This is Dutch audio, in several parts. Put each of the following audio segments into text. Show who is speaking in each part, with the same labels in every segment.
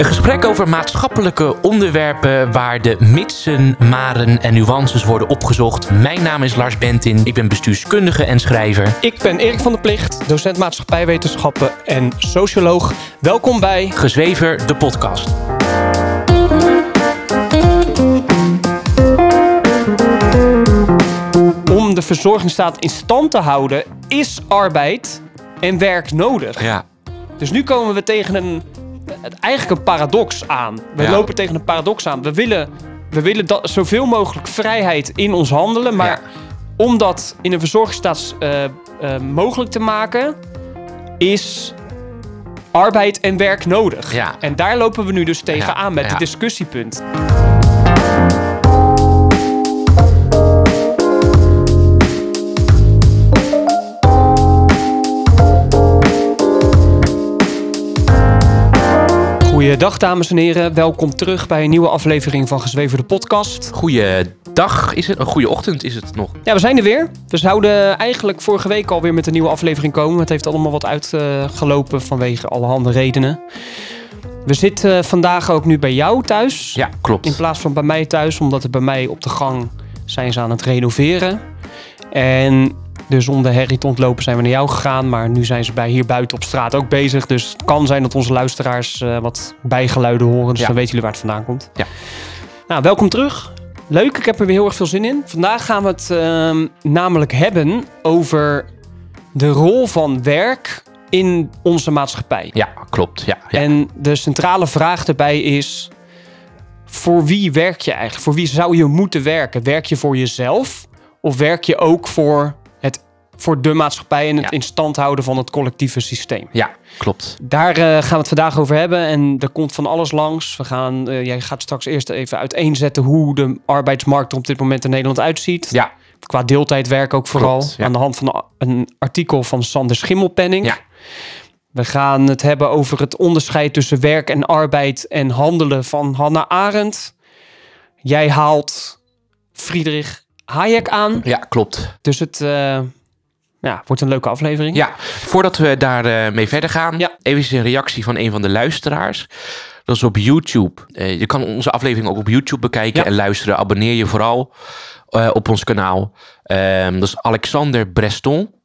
Speaker 1: Een gesprek over maatschappelijke onderwerpen waar de mitsen, maren en nuances worden opgezocht. Mijn naam is Lars Bentin, ik ben bestuurskundige en schrijver.
Speaker 2: Ik ben Erik van der Plicht, docent maatschappijwetenschappen en socioloog. Welkom bij
Speaker 1: Gezwever, de podcast.
Speaker 2: Om de verzorgingsstaat in stand te houden is arbeid en werk nodig.
Speaker 1: Ja,
Speaker 2: Dus nu komen we tegen een, eigenlijk een paradox aan. We
Speaker 1: Ja.
Speaker 2: lopen tegen een paradox aan. We willen, we willen dat, zoveel mogelijk vrijheid in ons handelen. Maar
Speaker 1: Ja.
Speaker 2: om dat in een verzorgingsstaat eh, eh, mogelijk te maken, is arbeid en werk nodig.
Speaker 1: Ja.
Speaker 2: En daar lopen we nu dus tegenaan met
Speaker 1: ja.
Speaker 2: het discussiepunt. Goeiedag dames en heren, welkom terug bij een nieuwe aflevering van Gezweven de podcast.
Speaker 1: goeiedag is het, een goede ochtend is het nog.
Speaker 2: Ja, we zijn er weer. We zouden eigenlijk vorige week alweer met een nieuwe aflevering komen. Het heeft allemaal wat uitgelopen vanwege allerhande redenen. We zitten vandaag ook nu bij jou thuis.
Speaker 1: Ja, klopt.
Speaker 2: In plaats van bij mij thuis, omdat het bij mij op de gang zijn ze aan het renoveren. En dus om de herrie te ontlopen zijn we naar jou gegaan. Maar nu zijn ze bij hier buiten op straat ook bezig. Dus het kan zijn dat onze luisteraars eh, wat bijgeluiden horen. Dus
Speaker 1: Ja.
Speaker 2: dan weten jullie waar het vandaan komt.
Speaker 1: Ja.
Speaker 2: Nou, welkom terug. Leuk, ik heb er weer heel erg veel zin in. Vandaag gaan we het ehm, namelijk hebben over de rol van werk in onze maatschappij.
Speaker 1: Ja, klopt. Ja, ja.
Speaker 2: En de centrale vraag daarbij is: voor wie werk je eigenlijk? Voor wie zou je moeten werken? Werk je voor jezelf of werk je ook voor, voor de maatschappij en het
Speaker 1: Ja.
Speaker 2: in stand houden van het collectieve systeem?
Speaker 1: ja, klopt.
Speaker 2: Daar eh, gaan we het vandaag over hebben en er komt van alles langs. We gaan, eh, jij gaat straks eerst even uiteenzetten hoe de arbeidsmarkt er op dit moment in Nederland uitziet.
Speaker 1: Ja,
Speaker 2: Qua deeltijdwerk ook vooral.
Speaker 1: Klopt, ja.
Speaker 2: Aan de hand van een artikel van Sander Schimmelpenning.
Speaker 1: Ja.
Speaker 2: We gaan het hebben over het onderscheid tussen werk en arbeid en handelen van Hannah Arendt. Jij haalt Friedrich Hayek aan.
Speaker 1: ja, klopt.
Speaker 2: Dus het eh, ja, wordt een leuke aflevering.
Speaker 1: Ja, voordat we daar eh, mee verder gaan,
Speaker 2: Ja.
Speaker 1: even een reactie van een van de luisteraars. Dat is op YouTube. Eh, je kan onze aflevering ook op YouTube bekijken
Speaker 2: Ja.
Speaker 1: en luisteren. Abonneer je vooral eh, op ons kanaal. Ehm, dat is Alexander Breston.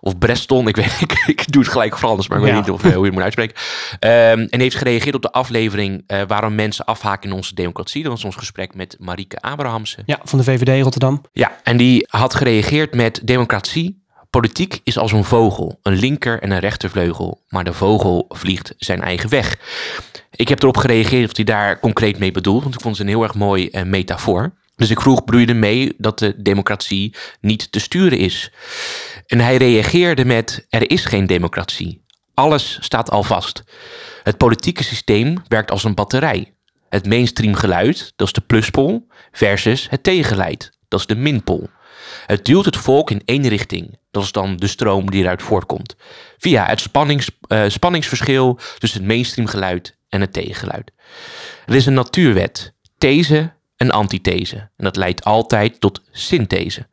Speaker 1: Of Breston, ik weet ik, ik doe het gelijk Frans, maar ik
Speaker 2: Ja.
Speaker 1: weet niet of, hoe je het moet uitspreken. Ehm, en heeft gereageerd op de aflevering waarom mensen afhaken in onze democratie. Dat was ons gesprek met Marieke Abrahamsen.
Speaker 2: Ja, van de VVD Rotterdam.
Speaker 1: Ja, en die had gereageerd met democratie. Politiek is als een vogel, een linker en een rechtervleugel, maar de vogel vliegt zijn eigen weg. Ik heb erop gereageerd of hij daar concreet mee bedoelt, want ik vond het een heel erg mooi eh, metafoor. Dus ik vroeg broeide mee dat de democratie niet te sturen is. En hij reageerde met: er is geen democratie. Alles staat al vast. Het politieke systeem werkt als een batterij. Het mainstream geluid, dat is de pluspol, versus het tegengeluid, dat is de minpol. Het duwt het volk in één richting, dat is dan de stroom die eruit voortkomt, via het spannings, eh, spanningsverschil tussen het mainstream geluid en het tegengeluid. Er is een natuurwet, these en antithese, en dat leidt altijd tot synthese.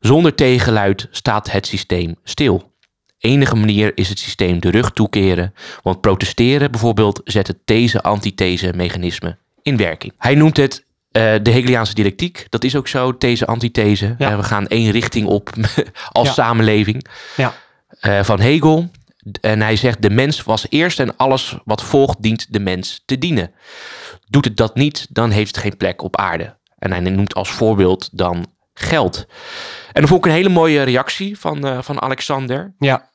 Speaker 1: Zonder tegengeluid staat het systeem stil. Enige manier is het systeem de rug toekeren, want protesteren bijvoorbeeld zet het these-antithese-mechanisme in werking. Hij noemt het eh, de Hegeliaanse dialectiek. Dat is ook zo, these-antithese.
Speaker 2: Ja.
Speaker 1: Eh, we gaan één richting op als
Speaker 2: Ja.
Speaker 1: samenleving.
Speaker 2: Ja.
Speaker 1: Eh, van Hegel. En hij zegt, de mens was eerst en alles wat volgt dient de mens te dienen. Doet het dat niet, dan heeft het geen plek op aarde. En hij noemt als voorbeeld dan geld. En dan vond ik een hele mooie reactie van, van Alexander.
Speaker 2: Ja,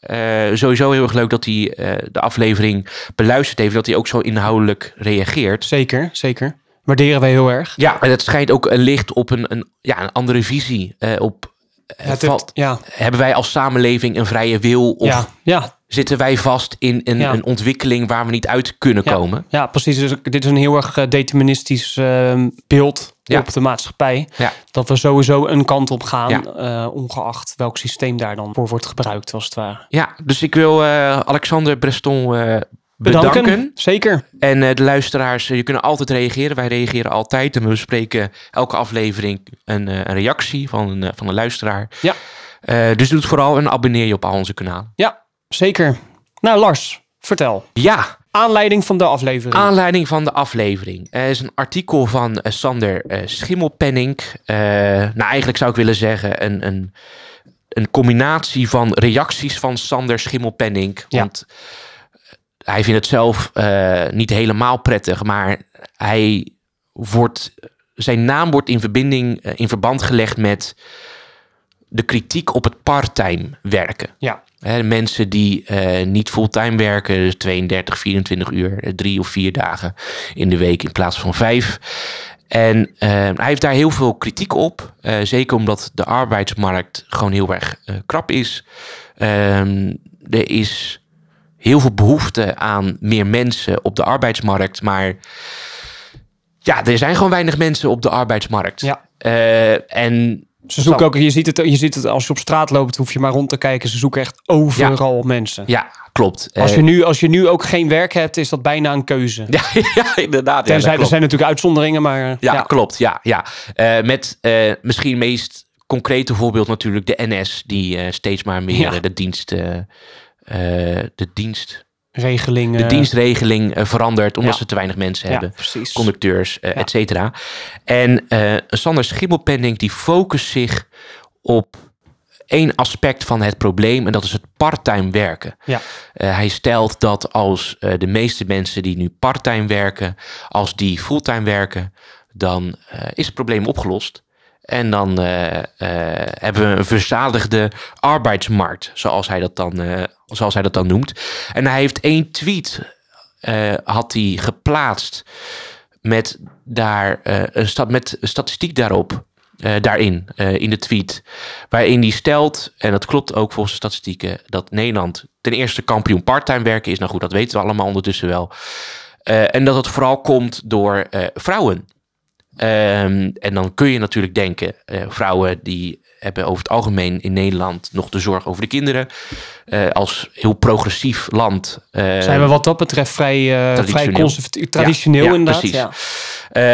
Speaker 1: sowieso heel erg leuk dat hij de aflevering beluisterd heeft. Dat hij ook zo inhoudelijk reageert.
Speaker 2: zeker, zeker. Waarderen wij heel erg.
Speaker 1: Ja, en het schijnt ook een licht op een, een, ja, een andere visie. eh, op, eh,
Speaker 2: ja,
Speaker 1: hebben wij als samenleving een vrije wil? Of
Speaker 2: ja, ja,
Speaker 1: zitten wij vast in een,
Speaker 2: Ja.
Speaker 1: een ontwikkeling waar we niet uit kunnen
Speaker 2: Ja.
Speaker 1: komen?
Speaker 2: Ja, precies. Dus dit is een heel erg eh, deterministisch eh, beeld
Speaker 1: Ja.
Speaker 2: op de maatschappij.
Speaker 1: Ja.
Speaker 2: Dat we sowieso een kant op gaan,
Speaker 1: Ja.
Speaker 2: eh, ongeacht welk systeem daar dan voor wordt gebruikt, als het ware.
Speaker 1: Ja, dus ik wil eh, Alexander Breston bedanken.
Speaker 2: Zeker.
Speaker 1: En eh, de luisteraars, eh, je kunnen altijd reageren. Wij reageren altijd en we bespreken elke aflevering een, eh, een reactie van een, van een luisteraar.
Speaker 2: Ja.
Speaker 1: Dus doe het vooral en abonneer je op al onze kanalen.
Speaker 2: Ja, zeker. Nou, Lars, vertel.
Speaker 1: Ja,
Speaker 2: Aanleiding van de aflevering.
Speaker 1: Aanleiding van de aflevering. Er is een artikel van Sander Schimmelpenning. Nou, eigenlijk zou ik willen zeggen een, een, een combinatie van reacties van Sander Schimmelpenning.
Speaker 2: Ja.
Speaker 1: Hij vindt het zelf eh, niet helemaal prettig, maar hij wordt, zijn naam wordt in verbinding, eh, in verband gelegd met de kritiek op het parttime werken.
Speaker 2: ja,
Speaker 1: mensen die eh, niet fulltime werken, dus 32, 24 uur, drie of vier dagen in de week in plaats van vijf. En hij heeft daar heel veel kritiek op. zeker omdat de arbeidsmarkt gewoon heel erg krap is. Ehm, er is heel veel behoefte aan meer mensen op de arbeidsmarkt. Maar ja, er zijn gewoon weinig mensen op de arbeidsmarkt.
Speaker 2: ja.
Speaker 1: Eh, en
Speaker 2: Ze zoeken ook, je ziet, het, je ziet het als je op straat loopt, hoef je maar rond te kijken. Ze zoeken echt overal mensen.
Speaker 1: ja, klopt.
Speaker 2: Als,
Speaker 1: Eh,
Speaker 2: je nu, als je nu ook geen werk hebt, is dat bijna een keuze.
Speaker 1: ja, ja, inderdaad. ja,
Speaker 2: Tenzij, er
Speaker 1: klopt.
Speaker 2: zijn natuurlijk uitzonderingen, maar eh,
Speaker 1: Ja,
Speaker 2: ja.
Speaker 1: klopt. Ja, ja. Eh, met eh, misschien het meest concrete voorbeeld natuurlijk de NS, die eh, steeds maar meer
Speaker 2: Ja.
Speaker 1: eh, de dienst, eh, eh, de dienst,
Speaker 2: regelingen.
Speaker 1: de dienstregeling eh, verandert omdat
Speaker 2: ja.
Speaker 1: ze te weinig mensen
Speaker 2: ja,
Speaker 1: hebben.
Speaker 2: precies.
Speaker 1: Conducteurs, eh
Speaker 2: Ja.
Speaker 1: et cetera. En eh Sander Schimmelpenning die focust zich op één aspect van het probleem en dat is het parttime werken.
Speaker 2: Ja.
Speaker 1: Eh, hij stelt dat als eh, de meeste mensen die nu parttime werken, als die fulltime werken, dan eh, is het probleem opgelost. En dan eh, eh, hebben we een verzadigde arbeidsmarkt, zoals hij dat dan, eh, zoals hij dat dan noemt. En hij heeft één tweet had hij geplaatst met daar een sta met statistiek daarop. daarin, in de tweet. Waarin hij stelt, en dat klopt ook volgens de statistieken, dat Nederland ten eerste kampioen parttime werken is. Nou goed, dat weten we allemaal ondertussen wel. En dat het vooral komt door vrouwen. Ehm, en dan kun je natuurlijk denken, eh, vrouwen die hebben over het algemeen in Nederland nog de zorg over de kinderen. Eh, als heel progressief land. eh,
Speaker 2: Zijn we wat dat betreft vrij, eh, vrij
Speaker 1: Traditioneel.
Speaker 2: conservatief, traditioneel
Speaker 1: ja,
Speaker 2: inderdaad.
Speaker 1: precies.
Speaker 2: Ja.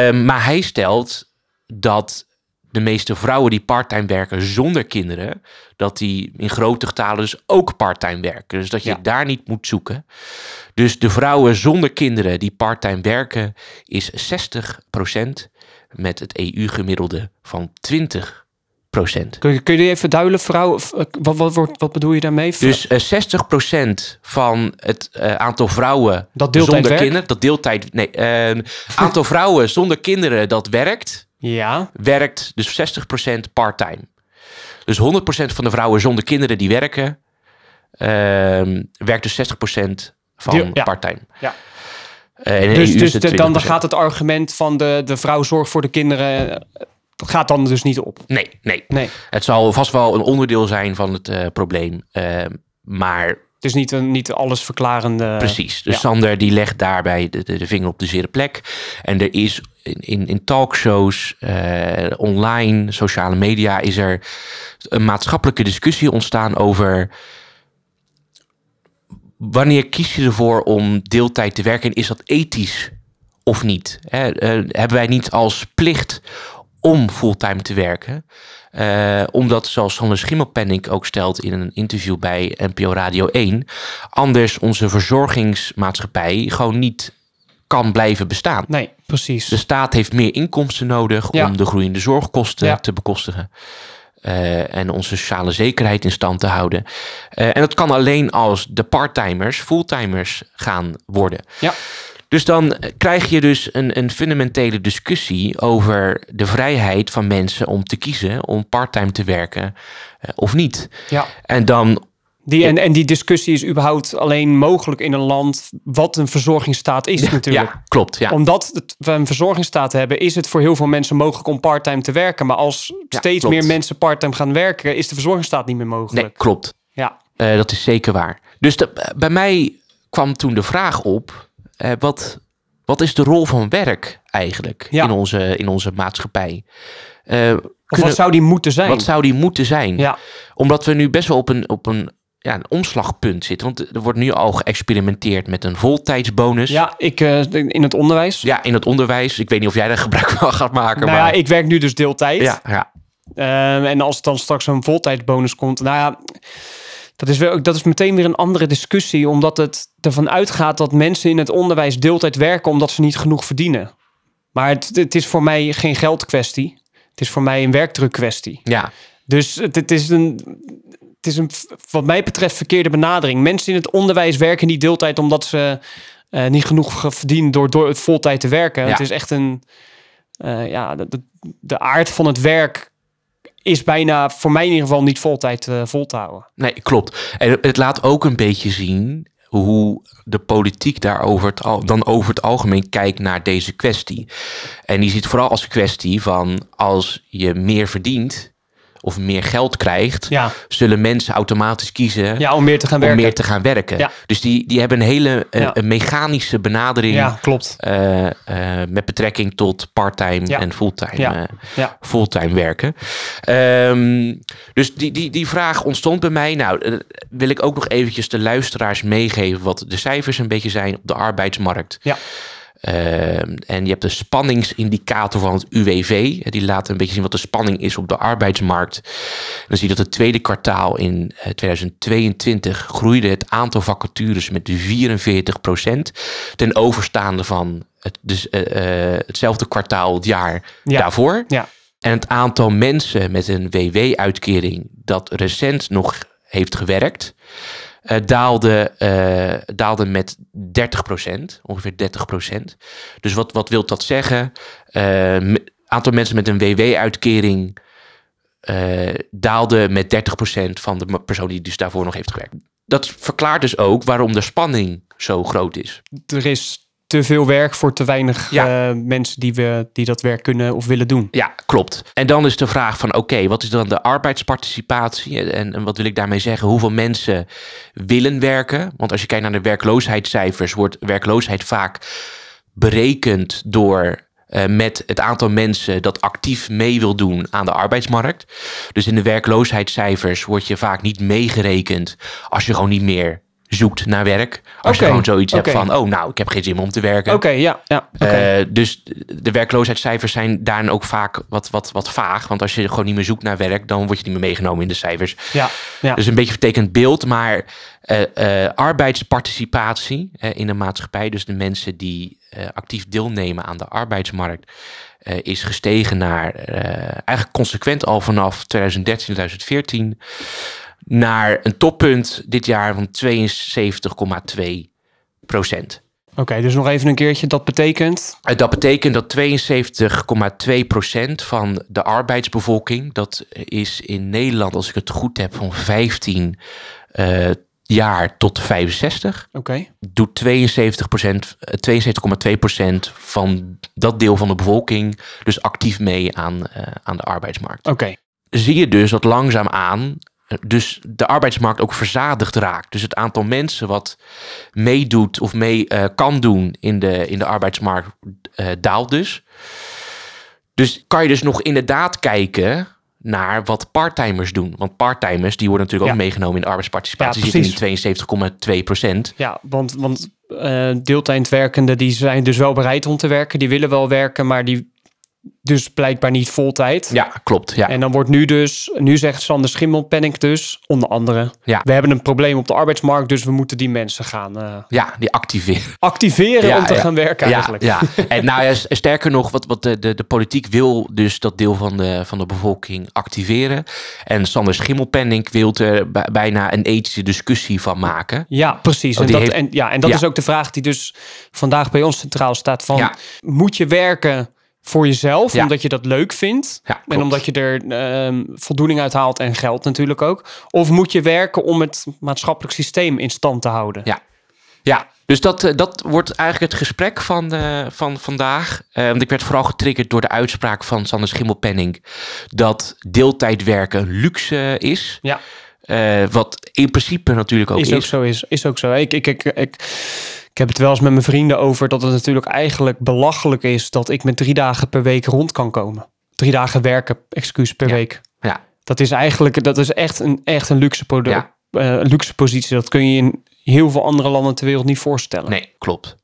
Speaker 1: Ehm, maar hij stelt dat de meeste vrouwen die parttime werken zonder kinderen, dat die in grote getalen dus ook parttime werken. Dus dat je
Speaker 2: Ja.
Speaker 1: daar niet moet zoeken. Dus de vrouwen zonder kinderen die parttime werken is 60% met het EU-gemiddelde van 20%.
Speaker 2: Kun, je, kun je die even duidelijk, vrouw? eh, Wat, wat, wordt- wat bedoel je daarmee?
Speaker 1: Dus eh, 60% van het eh, aantal vrouwen
Speaker 2: Dat deeltijd
Speaker 1: zonder kinderen, dat deeltijd, nee, eh, aantal vrouwen zonder kinderen dat werkt,
Speaker 2: Ja,
Speaker 1: werkt dus 60% part-time. Dus 100% van de vrouwen zonder kinderen die werken, ehm, werkt dus 60% van part-time.
Speaker 2: Ja.
Speaker 1: Eh, de
Speaker 2: dus,
Speaker 1: is
Speaker 2: dus de- dan, dan
Speaker 1: 20%.
Speaker 2: gaat het argument van de, de vrouw zorgt voor de kinderen, eh, dat gaat dan dus niet op.
Speaker 1: Nee, nee.
Speaker 2: Nee,
Speaker 1: Het zal vast wel een onderdeel zijn van het eh, probleem. ehm, maar
Speaker 2: het is niet, een, niet alles verklarende...
Speaker 1: Precies. Dus
Speaker 2: ja.
Speaker 1: Sander die legt daarbij de, de, de vinger op de zere plek. En er is in, in, in talkshows, eh, online, sociale media, is er een maatschappelijke discussie ontstaan over wanneer kies je ervoor om deeltijd te werken en is dat ethisch of niet? Eh, hebben wij niet als plicht om fulltime te werken? Eh, omdat, zoals Sander Schimmelpenning ook stelt in een interview bij NPO Radio 1, anders onze verzorgingsmaatschappij gewoon niet kan blijven bestaan.
Speaker 2: Nee, precies.
Speaker 1: De staat heeft meer inkomsten nodig
Speaker 2: Ja.
Speaker 1: om de groeiende zorgkosten
Speaker 2: Ja.
Speaker 1: te bekostigen. Eh, en onze sociale zekerheid in stand te houden. Eh, en dat kan alleen als de parttimers fulltimers gaan worden.
Speaker 2: Ja.
Speaker 1: Dus dan krijg je dus een, een fundamentele discussie over de vrijheid van mensen om te kiezen om parttime te werken eh, of niet.
Speaker 2: ja.
Speaker 1: En dan
Speaker 2: Die, en, en die discussie is überhaupt alleen mogelijk in een land wat een verzorgingsstaat is natuurlijk.
Speaker 1: Ja, klopt. Ja.
Speaker 2: Omdat het- we een verzorgingsstaat hebben, is het voor heel veel mensen mogelijk om parttime te werken. Maar als
Speaker 1: Ja,
Speaker 2: steeds
Speaker 1: klopt.
Speaker 2: meer mensen parttime gaan werken, is de verzorgingsstaat niet meer mogelijk.
Speaker 1: Nee, klopt.
Speaker 2: Ja,
Speaker 1: Eh, dat is zeker waar. Dus de- bij mij kwam toen de vraag op: eh, wat, wat is de rol van werk eigenlijk
Speaker 2: Ja.
Speaker 1: in, onze, in onze maatschappij? Eh,
Speaker 2: of wat zou die moeten zijn?
Speaker 1: wat zou die moeten zijn?
Speaker 2: Ja,
Speaker 1: Omdat we nu best wel op een, op een, ja, een omslagpunt zitten. Want er wordt nu al geëxperimenteerd met een voltijdsbonus.
Speaker 2: ja ik, eh, in het onderwijs.
Speaker 1: Ja, in het onderwijs. Ik weet niet of jij daar gebruik van gaat maken.
Speaker 2: nou
Speaker 1: maar...
Speaker 2: ja, ik werk nu dus deeltijd.
Speaker 1: ja, ja.
Speaker 2: Ehm, en als het dan straks een voltijdsbonus komt, nou ja, dat is, wel, dat is meteen weer een andere discussie, omdat het ervan uitgaat dat mensen in het onderwijs deeltijd werken omdat ze niet genoeg verdienen. Maar het, het is voor mij geen geldkwestie. Het is voor mij een werkdrukkwestie.
Speaker 1: Ja,
Speaker 2: Dus het, het is een, het is een, wat mij betreft, verkeerde benadering. Mensen in het onderwijs werken niet deeltijd omdat ze eh, niet genoeg ge- verdienen door, door het voltijd te werken.
Speaker 1: Ja.
Speaker 2: Het is echt een, eh, ja, de, de, de aard van het werk is bijna, voor mij in ieder geval, niet voltijd eh, vol te houden.
Speaker 1: nee, klopt. En het- het laat ook een beetje zien hoe de politiek daarover het, al, dan over het algemeen kijkt naar deze kwestie. En die ziet vooral als kwestie van als je meer verdient of meer geld krijgt,
Speaker 2: Ja,
Speaker 1: zullen mensen automatisch kiezen
Speaker 2: ja om meer te gaan
Speaker 1: om
Speaker 2: werken.
Speaker 1: meer te gaan werken.
Speaker 2: Ja.
Speaker 1: Dus die, die hebben een hele eh, een mechanische benadering
Speaker 2: Ja, klopt.
Speaker 1: eh, eh, met betrekking tot parttime en fulltime, fulltime werken. Ehm, dus die, die, die vraag ontstond bij mij. Nou, wil ik ook nog eventjes de luisteraars meegeven wat de cijfers een beetje zijn op de arbeidsmarkt.
Speaker 2: Ja.
Speaker 1: Ehm, en je hebt de spanningsindicator van het UWV. Die laat een beetje zien wat de spanning is op de arbeidsmarkt. Dan zie je dat het tweede kwartaal in eh, 2022 groeide het aantal vacatures met 44% ten overstaande van het, dus, eh, eh, hetzelfde kwartaal het jaar
Speaker 2: Ja.
Speaker 1: daarvoor.
Speaker 2: Ja.
Speaker 1: En het aantal mensen met een WW-uitkering dat recent nog heeft gewerkt, eh, daalde, eh, daalde met 30% ongeveer 30% Dus wat, wat wil dat zeggen? Het aantal mensen met een WW-uitkering daalde met 30% van de persoon die dus daarvoor nog heeft gewerkt. Dat verklaart dus ook waarom de spanning zo groot is.
Speaker 2: Er is te veel werk voor te weinig
Speaker 1: Ja.
Speaker 2: eh, mensen die, we, die dat werk kunnen of willen doen.
Speaker 1: Ja, klopt. En dan is de vraag van oké, wat is dan de arbeidsparticipatie? En, en wat wil ik daarmee zeggen? Hoeveel mensen willen werken? Want als je kijkt naar de werkloosheidscijfers, wordt werkloosheid vaak berekend door eh, met het aantal mensen dat actief mee wil doen aan de arbeidsmarkt. Dus in de werkloosheidscijfers word je vaak niet meegerekend als je gewoon niet meer zoekt naar werk. Als je gewoon zoiets hebt van, oh nou, ik heb geen zin meer om te werken.
Speaker 2: Oké, ja. ja.
Speaker 1: Eh, dus de werkloosheidscijfers zijn daarin ook vaak wat, wat, wat vaag. Want als je gewoon niet meer zoekt naar werk, dan word je niet meer meegenomen in de cijfers.
Speaker 2: ja, ja.
Speaker 1: Dus een beetje vertekend beeld, maar eh, eh, arbeidsparticipatie in de maatschappij, dus de mensen die actief deelnemen aan de arbeidsmarkt, is gestegen naar eigenlijk consequent al vanaf 2013, 2014 naar een toppunt dit jaar van 72,2 procent.
Speaker 2: Oké, dus nog even een keertje. Dat betekent...
Speaker 1: Eh, Dat betekent dat 72,2% van de arbeidsbevolking, dat is in Nederland, als ik het goed heb, van 15 eh, jaar tot 65,
Speaker 2: Oké,
Speaker 1: doet 72%, eh, 72,2% van dat deel van de bevolking dus actief mee aan, eh, aan de arbeidsmarkt.
Speaker 2: oké.
Speaker 1: Zie je dus dat langzaamaan eh, dus de arbeidsmarkt ook verzadigd raakt. Dus het aantal mensen wat meedoet of mee eh, kan doen in de, in de arbeidsmarkt eh, daalt dus. Dus kan je dus nog inderdaad kijken naar wat parttimers doen. Want parttimers die worden natuurlijk ook meegenomen in de arbeidsparticipatie.
Speaker 2: Ja,
Speaker 1: Die zitten in 72,2 procent.
Speaker 2: Ja, want, want eh deeltijdwerkenden die zijn dus wel bereid om te werken. Die willen wel werken, maar die dus blijkbaar niet voltijd.
Speaker 1: Ja, klopt. Ja.
Speaker 2: En dan wordt nu dus, nu zegt Sander Schimmelpenninck dus, onder andere,
Speaker 1: Ja.
Speaker 2: we hebben een probleem op de arbeidsmarkt, dus we moeten die mensen gaan eh,
Speaker 1: ja, die activeren.
Speaker 2: activeren
Speaker 1: Ja,
Speaker 2: om te
Speaker 1: ja.
Speaker 2: gaan werken eigenlijk.
Speaker 1: Ja. En nou ja, sterker nog, wat, wat de, de, de politiek wil dus dat deel van de, van de bevolking activeren. En Sander Schimmelpenninck wil er bij- bijna een ethische discussie van maken.
Speaker 2: Ja, precies. En, dat,
Speaker 1: heeft-
Speaker 2: en, ja, en dat is ook de vraag die dus vandaag bij ons centraal staat. Van. Moet je werken voor jezelf,
Speaker 1: Ja.
Speaker 2: omdat je dat leuk vindt?
Speaker 1: Ja,
Speaker 2: En omdat je er ehm, voldoening uit haalt en geld natuurlijk ook. Of moet je werken om het maatschappelijk systeem in stand te houden?
Speaker 1: Ja. Ja, dus dat, eh, dat wordt eigenlijk het gesprek van, eh, van vandaag. Eh, want ik werd vooral getriggerd door de uitspraak van Sander Schimmelpenning dat deeltijdwerken een luxe is.
Speaker 2: Ja.
Speaker 1: Wat in principe natuurlijk ook
Speaker 2: is
Speaker 1: is.
Speaker 2: ook zo. Is, is ook zo. Ik, ik, ik, ik, ik heb het wel eens met mijn vrienden over dat het natuurlijk eigenlijk belachelijk is dat ik met drie dagen per week rond kan komen. Drie dagen werken, excuus, per
Speaker 1: Ja.
Speaker 2: week.
Speaker 1: Ja,
Speaker 2: Dat is eigenlijk, dat is echt een, echt een luxe, product,
Speaker 1: Ja.
Speaker 2: eh, luxe positie. Dat kun je in heel veel andere landen ter wereld niet voorstellen.
Speaker 1: nee, klopt.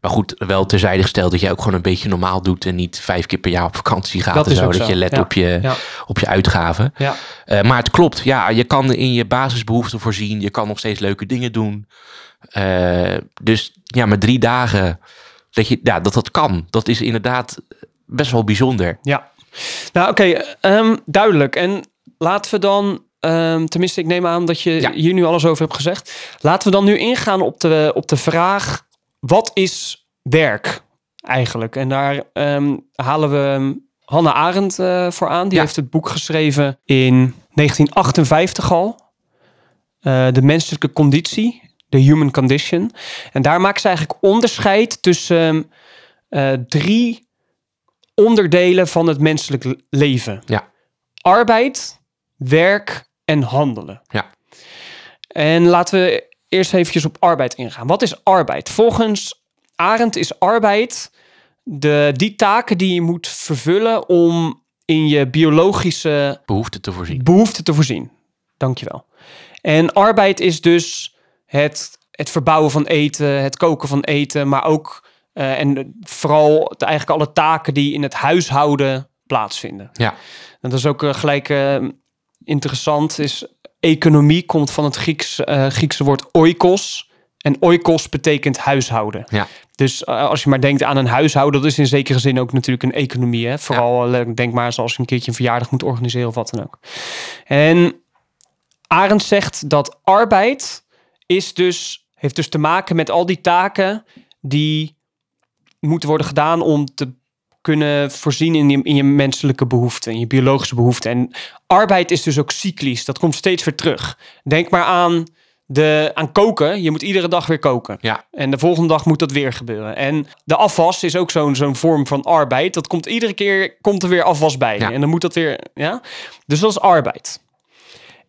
Speaker 1: Maar goed, wel terzijde gesteld dat je ook gewoon een beetje normaal doet en niet vijf keer per jaar op vakantie gaat
Speaker 2: Dat
Speaker 1: en
Speaker 2: is
Speaker 1: zo. Dat
Speaker 2: zo,
Speaker 1: je let
Speaker 2: ja.
Speaker 1: op, je,
Speaker 2: Ja.
Speaker 1: op je uitgaven.
Speaker 2: Ja.
Speaker 1: Eh, maar het klopt, ja, je kan in je basisbehoeften voorzien. Je kan nog steeds leuke dingen doen. Eh, dus ja, met drie dagen dat, je, ja, dat dat kan, dat is inderdaad best wel bijzonder.
Speaker 2: Ja. Nou, oké, ehm, duidelijk. En laten we dan, ehm, tenminste, ik neem aan dat je
Speaker 1: Ja.
Speaker 2: hier nu alles over hebt gezegd. Laten we dan nu ingaan op de, op de vraag: wat is werk eigenlijk? En daar ehm, halen we Hannah Arendt eh, voor aan. Die
Speaker 1: Ja.
Speaker 2: heeft het boek geschreven in 1958 al. Eh, de menselijke conditie, The Human Condition. En daar maakt ze eigenlijk onderscheid tussen eh, drie onderdelen van het menselijk le- leven.
Speaker 1: Ja.
Speaker 2: Arbeid, werk en handelen.
Speaker 1: Ja.
Speaker 2: En laten we eerst eventjes op arbeid ingaan. Wat is arbeid? Volgens Arendt is arbeid de, die taken die je moet vervullen om in je biologische
Speaker 1: Behoefte te voorzien.
Speaker 2: behoeften te voorzien. Dankjewel. En arbeid is dus het, het verbouwen van eten, het koken van eten, maar ook eh, en vooral de- eigenlijk alle taken die in het huishouden plaatsvinden.
Speaker 1: Ja.
Speaker 2: En dat is ook eh, gelijk eh, interessant. Is economie komt van het Grieks, Griekse woord oikos. En oikos betekent huishouden.
Speaker 1: Ja.
Speaker 2: Dus als je maar denkt aan een huishouden, dat is in zekere zin ook natuurlijk een economie. Hè? Vooral denk maar zoals je een keertje een verjaardag moet organiseren of wat dan ook. En Arend zegt dat arbeid is dus, heeft dus te maken met al die taken die moeten worden gedaan om te kunnen voorzien in je, in je menselijke behoeften, in je biologische behoeften. En arbeid is dus ook cyclisch. Dat komt steeds weer terug. Denk maar aan, de, aan koken. Je moet iedere dag weer koken.
Speaker 1: Ja.
Speaker 2: En de volgende dag moet dat weer gebeuren. En de afwas is ook zo'n zo'n vorm van arbeid. Dat komt iedere keer komt er weer afwas bij.
Speaker 1: Ja.
Speaker 2: En dan moet dat weer. Ja? Dus dat is arbeid.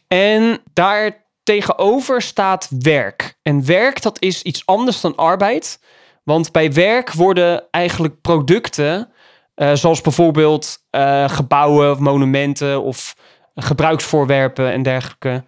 Speaker 2: En daar tegenover staat werk. En werk, dat is iets anders dan arbeid. Want bij werk worden eigenlijk producten, eh, zoals bijvoorbeeld eh, gebouwen of monumenten of gebruiksvoorwerpen en dergelijke,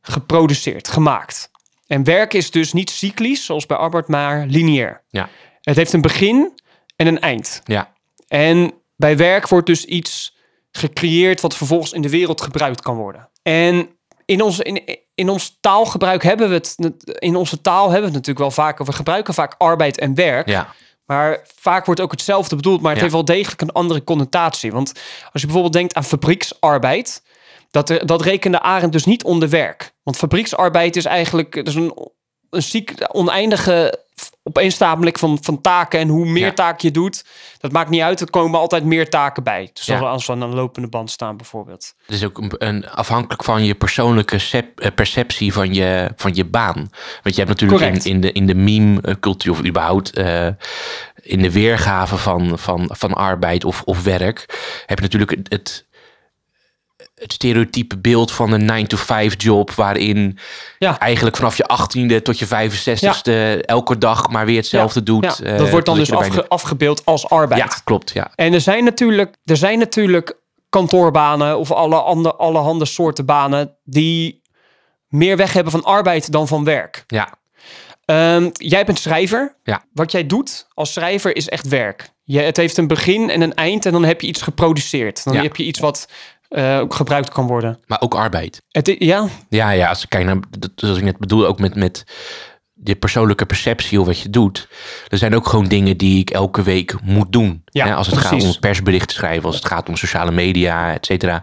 Speaker 2: geproduceerd, gemaakt. En werk is dus niet cyclisch, zoals bij arbeid, maar lineair.
Speaker 1: Ja.
Speaker 2: Het heeft een begin en een eind.
Speaker 1: Ja.
Speaker 2: En bij werk wordt dus iets gecreëerd wat vervolgens in de wereld gebruikt kan worden. En in ons, in, in ons taalgebruik hebben we het, in onze taal hebben we het natuurlijk wel vaker. We gebruiken vaak arbeid en werk.
Speaker 1: Ja.
Speaker 2: Maar vaak wordt ook hetzelfde bedoeld, maar het
Speaker 1: Ja.
Speaker 2: heeft wel degelijk een andere connotatie. Want als je bijvoorbeeld denkt aan fabrieksarbeid, dat, er, dat rekende Arend dus niet onder werk. Want fabrieksarbeid is eigenlijk is een, een ziek, oneindige opeenstapeling van, van taken. En hoe meer
Speaker 1: Ja.
Speaker 2: taken je doet, dat maakt niet uit. Er komen altijd meer taken bij. Dus
Speaker 1: Ja.
Speaker 2: als, we aan een lopende band staan bijvoorbeeld.
Speaker 1: Het is ook een, een, afhankelijk van je persoonlijke eh, perceptie van je, van je baan. Want je hebt natuurlijk in,
Speaker 2: Correct.
Speaker 1: in de, in de meme-cultuur, of überhaupt eh, in de weergave van, van, van arbeid of, of werk, heb je natuurlijk het, het, het stereotype beeld van een 9-to-5 job, waarin
Speaker 2: Ja.
Speaker 1: eigenlijk vanaf je 18e tot je 65e elke dag maar weer hetzelfde doet.
Speaker 2: Ja,
Speaker 1: eh,
Speaker 2: dat wordt dan dus afge- afgebeeld als arbeid.
Speaker 1: Ja, klopt. Ja.
Speaker 2: En er zijn natuurlijk, er zijn natuurlijk kantoorbanen of alle andere, allerhande soorten banen die meer weg hebben van arbeid dan van werk.
Speaker 1: Ja.
Speaker 2: Ehm, jij bent schrijver.
Speaker 1: Ja.
Speaker 2: Wat jij doet als schrijver is echt werk. Je, het heeft een begin en een eind en dan heb je iets geproduceerd. Dan
Speaker 1: Ja.
Speaker 2: heb je iets wat ook gebruikt kan worden.
Speaker 1: Maar ook arbeid.
Speaker 2: Het, ja,
Speaker 1: Ja, ja, als ik kijk naar, zoals ik net bedoel, ook met, met je persoonlijke perceptie of wat je doet. Er zijn ook gewoon dingen die ik elke week moet doen.
Speaker 2: Ja,
Speaker 1: Hè, als het gaat om persberichten schrijven, als het gaat om sociale media, et cetera.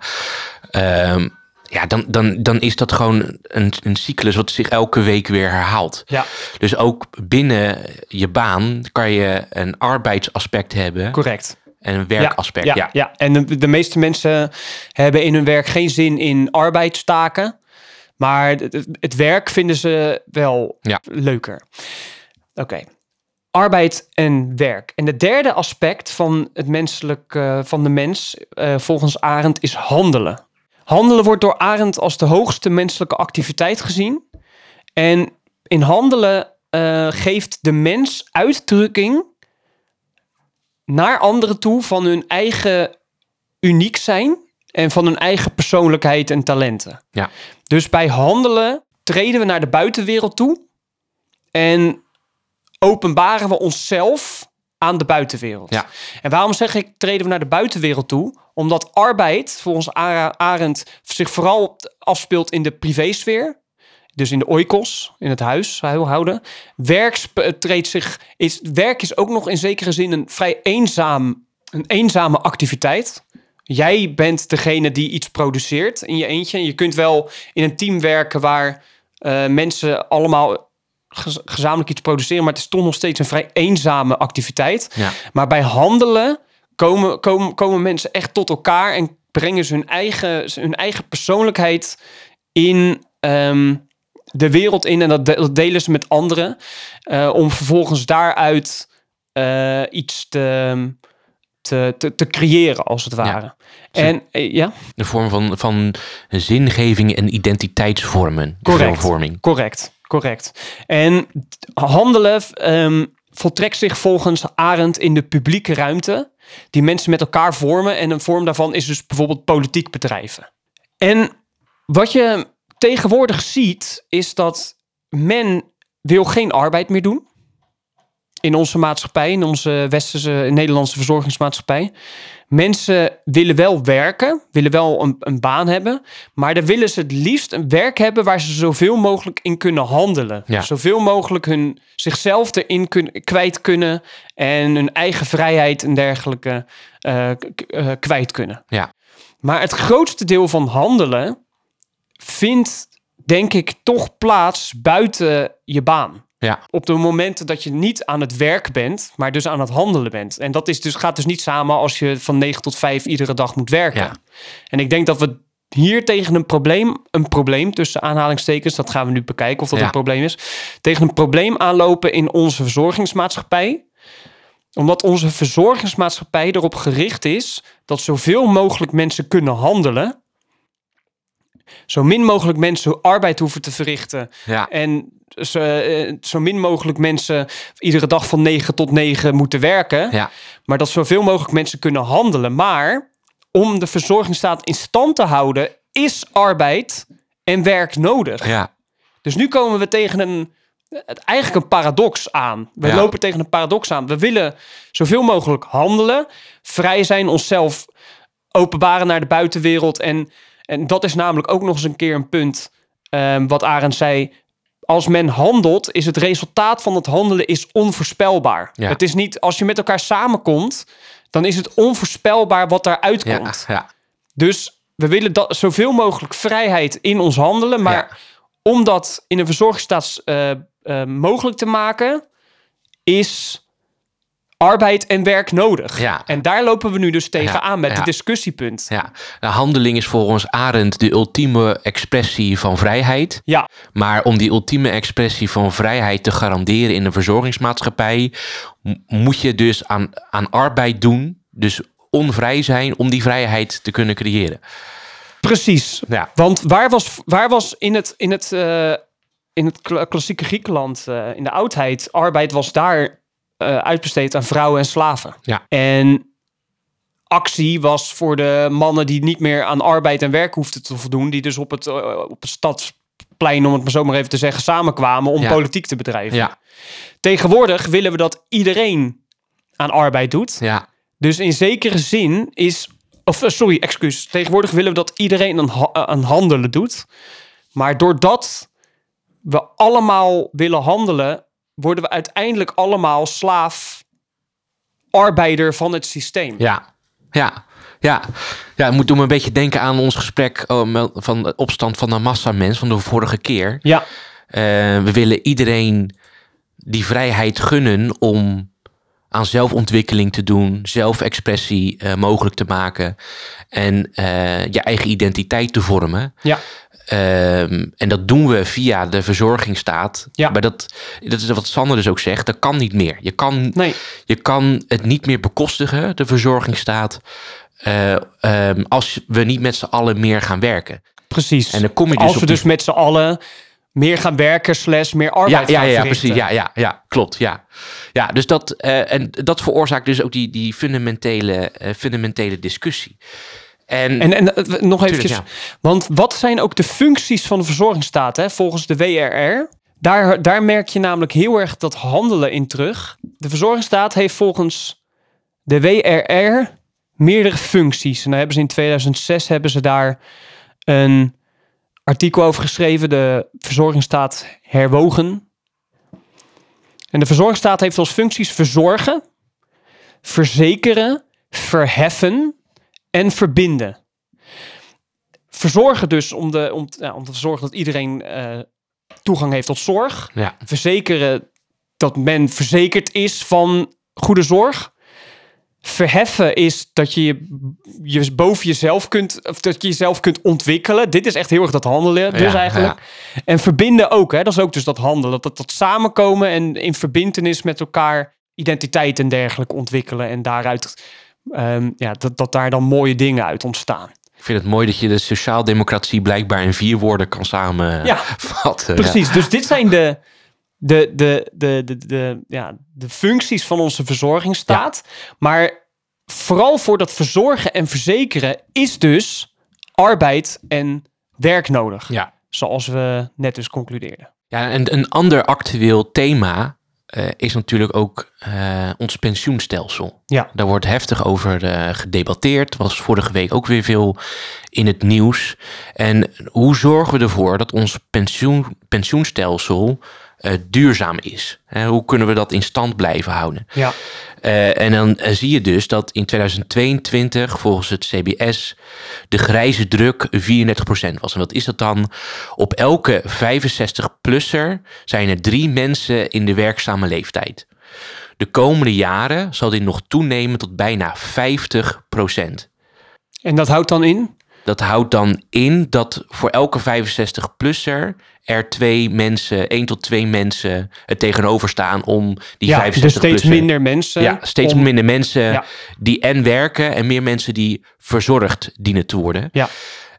Speaker 1: Ehm, ja, dan, dan, dan is dat gewoon een, een cyclus wat zich elke week weer herhaalt.
Speaker 2: ja,
Speaker 1: Dus ook binnen je baan kan je een arbeidsaspect hebben
Speaker 2: correct.
Speaker 1: En een werkaspect.
Speaker 2: Ja,
Speaker 1: Ja,
Speaker 2: ja. en de, de meeste mensen hebben in hun werk geen zin in arbeidstaken. Maar het, werk vinden ze wel
Speaker 1: Ja.
Speaker 2: leuker. Oké. Arbeid en werk. En het derde aspect van het menselijk, eh, van de mens, eh, volgens Arendt, is handelen. Handelen wordt door Arendt als de hoogste menselijke activiteit gezien. En in handelen eh, geeft de mens uitdrukking naar anderen toe van hun eigen uniek zijn en van hun eigen persoonlijkheid en talenten.
Speaker 1: Ja.
Speaker 2: Dus bij handelen treden we naar de buitenwereld toe en openbaren we onszelf aan de buitenwereld.
Speaker 1: Ja.
Speaker 2: En waarom zeg ik treden we naar de buitenwereld toe? Omdat arbeid volgens Arendt zich vooral afspeelt in de privésfeer. Dus in de oikos, in het huis houden. Werk sp- treedt zich, is, werk is ook nog in zekere zin een vrij eenzaam, een eenzame activiteit. Jij bent degene die iets produceert in je eentje. Je kunt wel in een team werken waar eh, mensen allemaal gez- gezamenlijk iets produceren, maar het is toch nog steeds een vrij eenzame activiteit.
Speaker 1: Ja.
Speaker 2: Maar bij handelen komen, komen, komen mensen echt tot elkaar en brengen ze hun eigen, hun eigen persoonlijkheid in ehm, de wereld in. En dat, de- dat delen ze met anderen. eh, om vervolgens daaruit eh, iets te, te, te, te creëren, als het ware. En eh, ja,
Speaker 1: Een vorm van, van zingeving en identiteitsvormen.
Speaker 2: Correct.
Speaker 1: Vorming.
Speaker 2: Correct, correct. En handelen ehm, voltrekt zich volgens Arendt in de publieke ruimte, die mensen met elkaar vormen. En een vorm daarvan is dus bijvoorbeeld politiek bedrijven. En wat je tegenwoordig ziet, is dat men wil geen arbeid meer doen. In onze maatschappij, in onze westerse Nederlandse verzorgingsmaatschappij. Mensen willen wel werken, willen wel een, een baan hebben. Maar dan willen ze het liefst een werk hebben waar ze zoveel mogelijk in kunnen handelen.
Speaker 1: Ja.
Speaker 2: Zoveel mogelijk hun zichzelf erin kun, kwijt kunnen. En hun eigen vrijheid en dergelijke eh, eh, kwijt kunnen.
Speaker 1: Ja.
Speaker 2: Maar het grootste deel van handelen vindt, denk ik, toch plaats buiten je baan.
Speaker 1: Ja.
Speaker 2: Op de momenten dat je niet aan het werk bent, maar dus aan het handelen bent. En dat is dus, gaat dus niet samen als je van 9 tot 5 iedere dag moet werken.
Speaker 1: Ja.
Speaker 2: En ik denk dat we hier tegen een probleem, een probleem tussen aanhalingstekens, dat gaan we nu bekijken of dat
Speaker 1: Ja.
Speaker 2: een probleem is, tegen een probleem aanlopen in onze verzorgingsmaatschappij omdat onze verzorgingsmaatschappij erop gericht is dat zoveel mogelijk mensen kunnen handelen. Zo min mogelijk mensen arbeid hoeven te verrichten.
Speaker 1: Ja.
Speaker 2: En zo, eh, zo min mogelijk mensen iedere dag van 9 tot 9 moeten werken.
Speaker 1: Ja.
Speaker 2: Maar dat zoveel mogelijk mensen kunnen handelen. Maar om de verzorgingsstaat in stand te houden, is arbeid en werk nodig.
Speaker 1: Ja.
Speaker 2: Dus nu komen we tegen een, eigenlijk een paradox aan. We
Speaker 1: Ja.
Speaker 2: lopen tegen een paradox aan. We willen zoveel mogelijk handelen, vrij zijn, onszelf openbaren naar de buitenwereld. En, en dat is namelijk ook nog eens een keer een punt ehm, wat Arend zei. Als men handelt, is het resultaat van het handelen is onvoorspelbaar.
Speaker 1: Ja.
Speaker 2: Het is niet, als je met elkaar samenkomt, dan is het onvoorspelbaar wat daaruit komt.
Speaker 1: Ja.
Speaker 2: Dus we willen dat, zoveel mogelijk vrijheid in ons handelen. Maar om dat in een verzorgingsstaat eh, eh, mogelijk te maken, is arbeid en werk nodig.
Speaker 1: Ja.
Speaker 2: En daar lopen we nu dus tegenaan met
Speaker 1: ja.
Speaker 2: het discussiepunt.
Speaker 1: Ja, de handeling is volgens Arendt de ultieme expressie van vrijheid.
Speaker 2: Ja,
Speaker 1: Maar om die ultieme expressie van vrijheid te garanderen in een verzorgingsmaatschappij, moet je dus aan, aan arbeid doen. Dus onvrij zijn om die vrijheid te kunnen creëren.
Speaker 2: precies.
Speaker 1: Ja.
Speaker 2: Want waar was, waar was in het, in het, eh, in het kla- klassieke Griekenland, eh, in de oudheid, arbeid was daar eh, uitbesteed aan vrouwen en slaven.
Speaker 1: Ja.
Speaker 2: En actie was voor de mannen die niet meer aan arbeid en werk hoefden te voldoen, die dus op het, eh, op het stadsplein, om het maar zo maar even te zeggen, samenkwamen om
Speaker 1: Ja.
Speaker 2: politiek te bedrijven.
Speaker 1: Ja,
Speaker 2: Tegenwoordig willen we dat iedereen aan arbeid doet.
Speaker 1: ja,
Speaker 2: Dus in zekere zin is. Of eh, sorry, excuus. Tegenwoordig willen we dat iedereen aan, ha- aan handelen doet. Maar doordat we allemaal willen handelen, worden we uiteindelijk allemaal slaaf, arbeider van het systeem.
Speaker 1: ja, ja. Ja, ja, het moet doen me een beetje denken aan ons gesprek oh, van de opstand van de massamens van de vorige keer.
Speaker 2: Ja,
Speaker 1: Eh, we willen iedereen die vrijheid gunnen om aan zelfontwikkeling te doen, zelfexpressie eh, mogelijk te maken en eh, je eigen identiteit te vormen.
Speaker 2: ja,
Speaker 1: Ehm, en dat doen we via de verzorgingsstaat.
Speaker 2: Ja.
Speaker 1: Maar dat, dat is wat Sander dus ook zegt, dat kan niet meer. Je kan,
Speaker 2: nee,
Speaker 1: je kan het niet meer bekostigen, de verzorgingsstaat, eh, ehm, als we niet met z'n allen meer gaan werken.
Speaker 2: precies.
Speaker 1: En dan kom je dus
Speaker 2: Als we
Speaker 1: die
Speaker 2: dus met z'n allen meer gaan werken, slash meer
Speaker 1: Ja,
Speaker 2: arbeid
Speaker 1: ja,
Speaker 2: gaan
Speaker 1: ja,
Speaker 2: verrichten.
Speaker 1: precies. Ja, ja, ja, klopt. Ja, ja dus dat, eh, en dat veroorzaakt dus ook die, die fundamentele, eh, fundamentele discussie. En,
Speaker 2: En, en eh, nog eventjes,
Speaker 1: ja.
Speaker 2: want wat zijn ook de functies van de verzorgingsstaat? Hè? Volgens de WRR, Daar, daar merk je namelijk heel erg dat handelen in terug. De verzorgingsstaat heeft volgens de WRR meerdere functies. En daar hebben ze in 2006 hebben ze daar een artikel over geschreven. De verzorgingsstaat herwogen. En de verzorgingsstaat heeft als functies verzorgen, verzekeren, verheffen en verbinden. Verzorgen dus om, de, om, ja, om te zorgen dat iedereen uh, toegang heeft tot zorg.
Speaker 1: Ja.
Speaker 2: Verzekeren dat men verzekerd is van goede zorg. Verheffen is dat je je boven jezelf kunt, of dat je jezelf kunt ontwikkelen. Dit is echt heel erg dat handelen, dus
Speaker 1: Ja,
Speaker 2: eigenlijk.
Speaker 1: ja.
Speaker 2: En verbinden ook, hè? dat is ook dus dat handelen. Dat, dat, dat samenkomen en in verbindenis met elkaar identiteit en dergelijke ontwikkelen. En daaruit, ehm, ja, dat, dat daar dan mooie dingen uit ontstaan.
Speaker 1: Ik vind het mooi dat je de sociaaldemocratie blijkbaar in vier woorden kan samenvatten.
Speaker 2: Ja, Precies, dus dit zijn de, de, de, de, de, de, ja, de functies van onze verzorgingsstaat. Maar vooral voor dat verzorgen en verzekeren is dus arbeid en werk nodig.
Speaker 1: Ja.
Speaker 2: Zoals we net dus concludeerden.
Speaker 1: Ja, en een ander actueel thema eh, is natuurlijk ook eh, ons pensioenstelsel.
Speaker 2: Ja.
Speaker 1: Daar wordt heftig over eh, gedebatteerd. Was vorige week ook weer veel in het nieuws. En hoe zorgen we ervoor dat ons pensioen, pensioenstelsel duurzaam is? Hoe kunnen we dat in stand blijven houden?
Speaker 2: Ja.
Speaker 1: Eh, en dan eh, zie je dus dat in 2022 volgens het CBS de grijze druk 34% was. En wat is dat dan? Op elke 65-plusser zijn er drie mensen in de werkzame leeftijd. De komende jaren zal dit nog toenemen tot bijna 50%.
Speaker 2: En dat houdt dan in?
Speaker 1: Dat houdt dan in dat voor elke 65-plusser er twee mensen, één tot twee mensen het tegenover staan om die
Speaker 2: ja,
Speaker 1: 65
Speaker 2: dus steeds minder mensen.
Speaker 1: Ja, steeds
Speaker 2: om-
Speaker 1: minder mensen
Speaker 2: Ja.
Speaker 1: die en werken en meer mensen die verzorgd dienen te worden.
Speaker 2: Ja.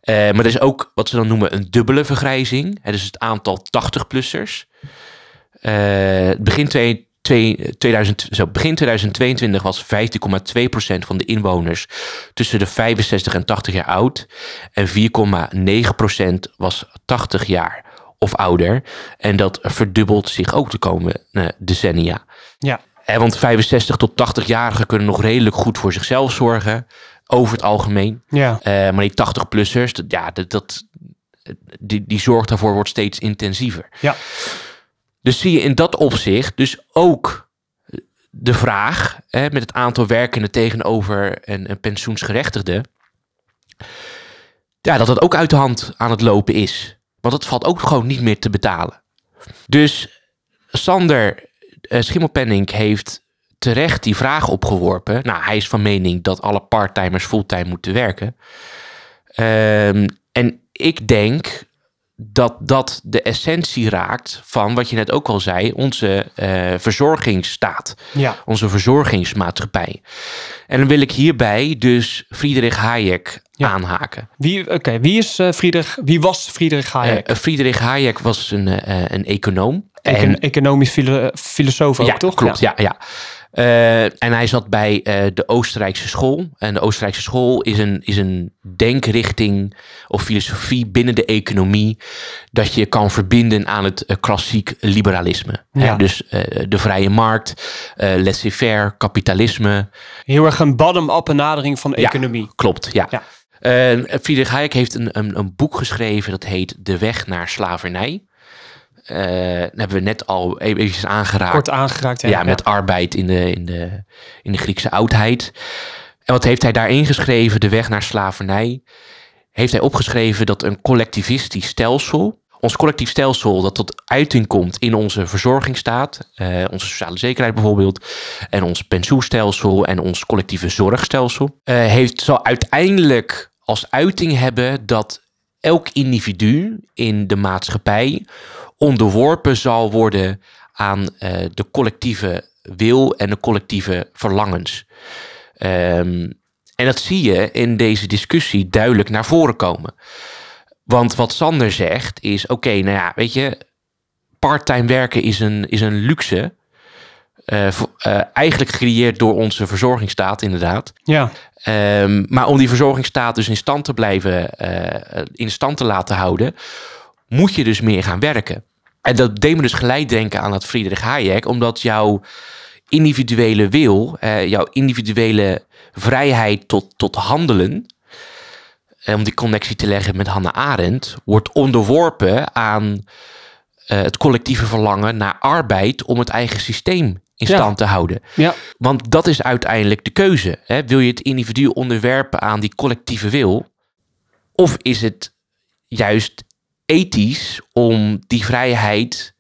Speaker 1: Eh, maar er is ook wat ze dan noemen een dubbele vergrijzing. Hè, dus het aantal 80-plussers. Eh, begin, twee, twee- 2000, zo, begin 2022 was 15,2% van de inwoners tussen de 65 en 80 jaar oud. En 4,9% was 80 jaar of ouder. En dat verdubbelt zich ook de komende eh, decennia.
Speaker 2: Ja.
Speaker 1: Hè, want 65 tot 80-jarigen kunnen nog redelijk goed voor zichzelf zorgen. Over het algemeen.
Speaker 2: Ja.
Speaker 1: Eh, maar die 80-plussers, dat, ja, dat, dat, die, die zorg daarvoor wordt steeds intensiever.
Speaker 2: Ja.
Speaker 1: Dus zie je in dat opzicht dus ook de vraag hè, met het aantal werkenden tegenover een, een pensioensgerechtigde. Ja, dat dat ook uit de hand aan het lopen is. Want het valt ook gewoon niet meer te betalen. Dus Sander eh, Schimmelpenning heeft terecht die vraag opgeworpen. Nou, hij is van mening dat alle parttimers fulltime moeten werken. Ehm, en ik denk dat dat de essentie raakt van wat je net ook al zei, onze eh, verzorgingsstaat,
Speaker 2: Ja.
Speaker 1: onze verzorgingsmaatschappij. En dan wil ik hierbij dus Friedrich Hayek
Speaker 2: Ja.
Speaker 1: aanhaken.
Speaker 2: Wie, oké, wie, is, eh, Friedrich, wie was Friedrich Hayek?
Speaker 1: Eh, Friedrich Hayek was een, een econoom.
Speaker 2: Econ-
Speaker 1: En-
Speaker 2: economisch filo- filosoof ook,
Speaker 1: ja,
Speaker 2: toch?
Speaker 1: klopt. Ja, ja. Eh, en hij zat bij eh, de Oostenrijkse school. En de Oostenrijkse school is een, is een denkrichting of filosofie binnen de economie. dat je kan verbinden aan het eh, klassiek liberalisme. Hè,
Speaker 2: Ja.
Speaker 1: dus eh, de vrije markt, laissez-faire, kapitalisme.
Speaker 2: Heel erg een bottom-up benadering van de
Speaker 1: Ja.
Speaker 2: economie.
Speaker 1: Klopt, ja.
Speaker 2: Ja.
Speaker 1: Friedrich Hayek heeft een, een, een boek geschreven dat heet De Weg naar Slavernij. Dat hebben we net al even aangeraakt.
Speaker 2: Kort aangeraakt.
Speaker 1: Ja, met arbeid in de, in, de, in de Griekse oudheid. En wat heeft hij daarin geschreven? De weg naar slavernij. Heeft hij opgeschreven dat een collectivistisch stelsel, ons collectief stelsel, dat tot uiting komt in onze verzorgingsstaat, eh, onze sociale zekerheid bijvoorbeeld, en ons pensioenstelsel en ons collectieve zorgstelsel, eh, heeft, zal uiteindelijk als uiting hebben dat elk individu in de maatschappij onderworpen zal worden aan eh, de collectieve wil en de collectieve verlangens. Ehm, en dat zie je in deze discussie duidelijk naar voren komen. Want wat Sander zegt is: oké, nou ja, weet je, parttime werken is een, is een luxe. eh, eh, eigenlijk gecreëerd door onze verzorgingsstaat, inderdaad.
Speaker 2: Ja,
Speaker 1: Ehm, maar om die verzorgingsstaat dus in stand te blijven, in stand te laten houden, moet je dus meer gaan werken. En dat deed me dus gelijk denken aan dat Friedrich Hayek, omdat jouw individuele wil, eh, jouw individuele vrijheid tot, tot handelen, eh, om die connectie te leggen met Hannah Arendt, wordt onderworpen aan eh, het collectieve verlangen naar arbeid om het eigen systeem in
Speaker 2: Ja.
Speaker 1: stand te houden.
Speaker 2: Ja,
Speaker 1: Want dat is uiteindelijk de keuze. Hè? Wil je het individu onderwerpen aan die collectieve wil? Of is het juist ethisch om die vrijheid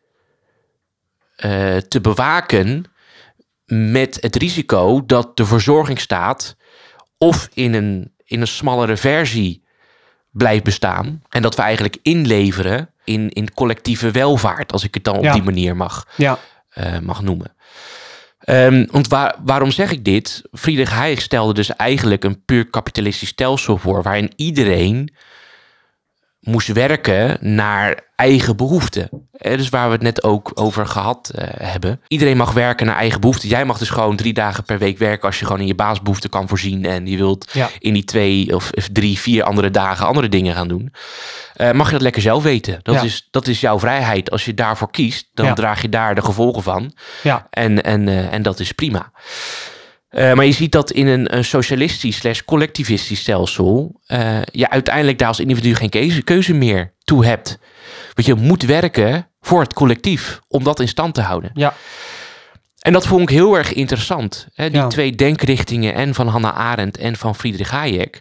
Speaker 1: eh, te bewaken met het risico dat de verzorgingsstaat of in een, in een smallere versie blijft bestaan en dat we eigenlijk inleveren in, in collectieve welvaart, als ik het dan op
Speaker 2: Ja.
Speaker 1: die manier mag
Speaker 2: ja,
Speaker 1: eh, mag noemen. Ehm, want waar, waarom zeg ik dit? Friedrich Hayek stelde dus eigenlijk een puur kapitalistisch stelsel voor, waarin iedereen moest werken naar eigen behoeften. Eh, dus waar we het net ook over gehad eh, hebben. Iedereen mag werken naar eigen behoeften. Jij mag dus gewoon drie dagen per week werken als je gewoon in je baasbehoeften kan voorzien en je wilt
Speaker 2: ja.
Speaker 1: in die twee of of drie, vier andere dagen andere dingen gaan doen. Eh, mag je dat lekker zelf weten. Dat,
Speaker 2: Ja.
Speaker 1: is, dat is jouw vrijheid. Als je daarvoor kiest, dan
Speaker 2: Ja.
Speaker 1: draag je daar de gevolgen van.
Speaker 2: ja.
Speaker 1: En, en, en dat is prima. Eh, maar je ziet dat in een, een socialistisch slash collectivistisch stelsel... eh, je uiteindelijk daar als individu geen keuze, keuze meer toe hebt. Want je moet werken voor het collectief om dat in stand te houden.
Speaker 2: ja.
Speaker 1: En dat vond ik heel erg interessant. Hè? Die
Speaker 2: Ja.
Speaker 1: twee denkrichtingen en van Hannah Arendt en van Friedrich Hayek.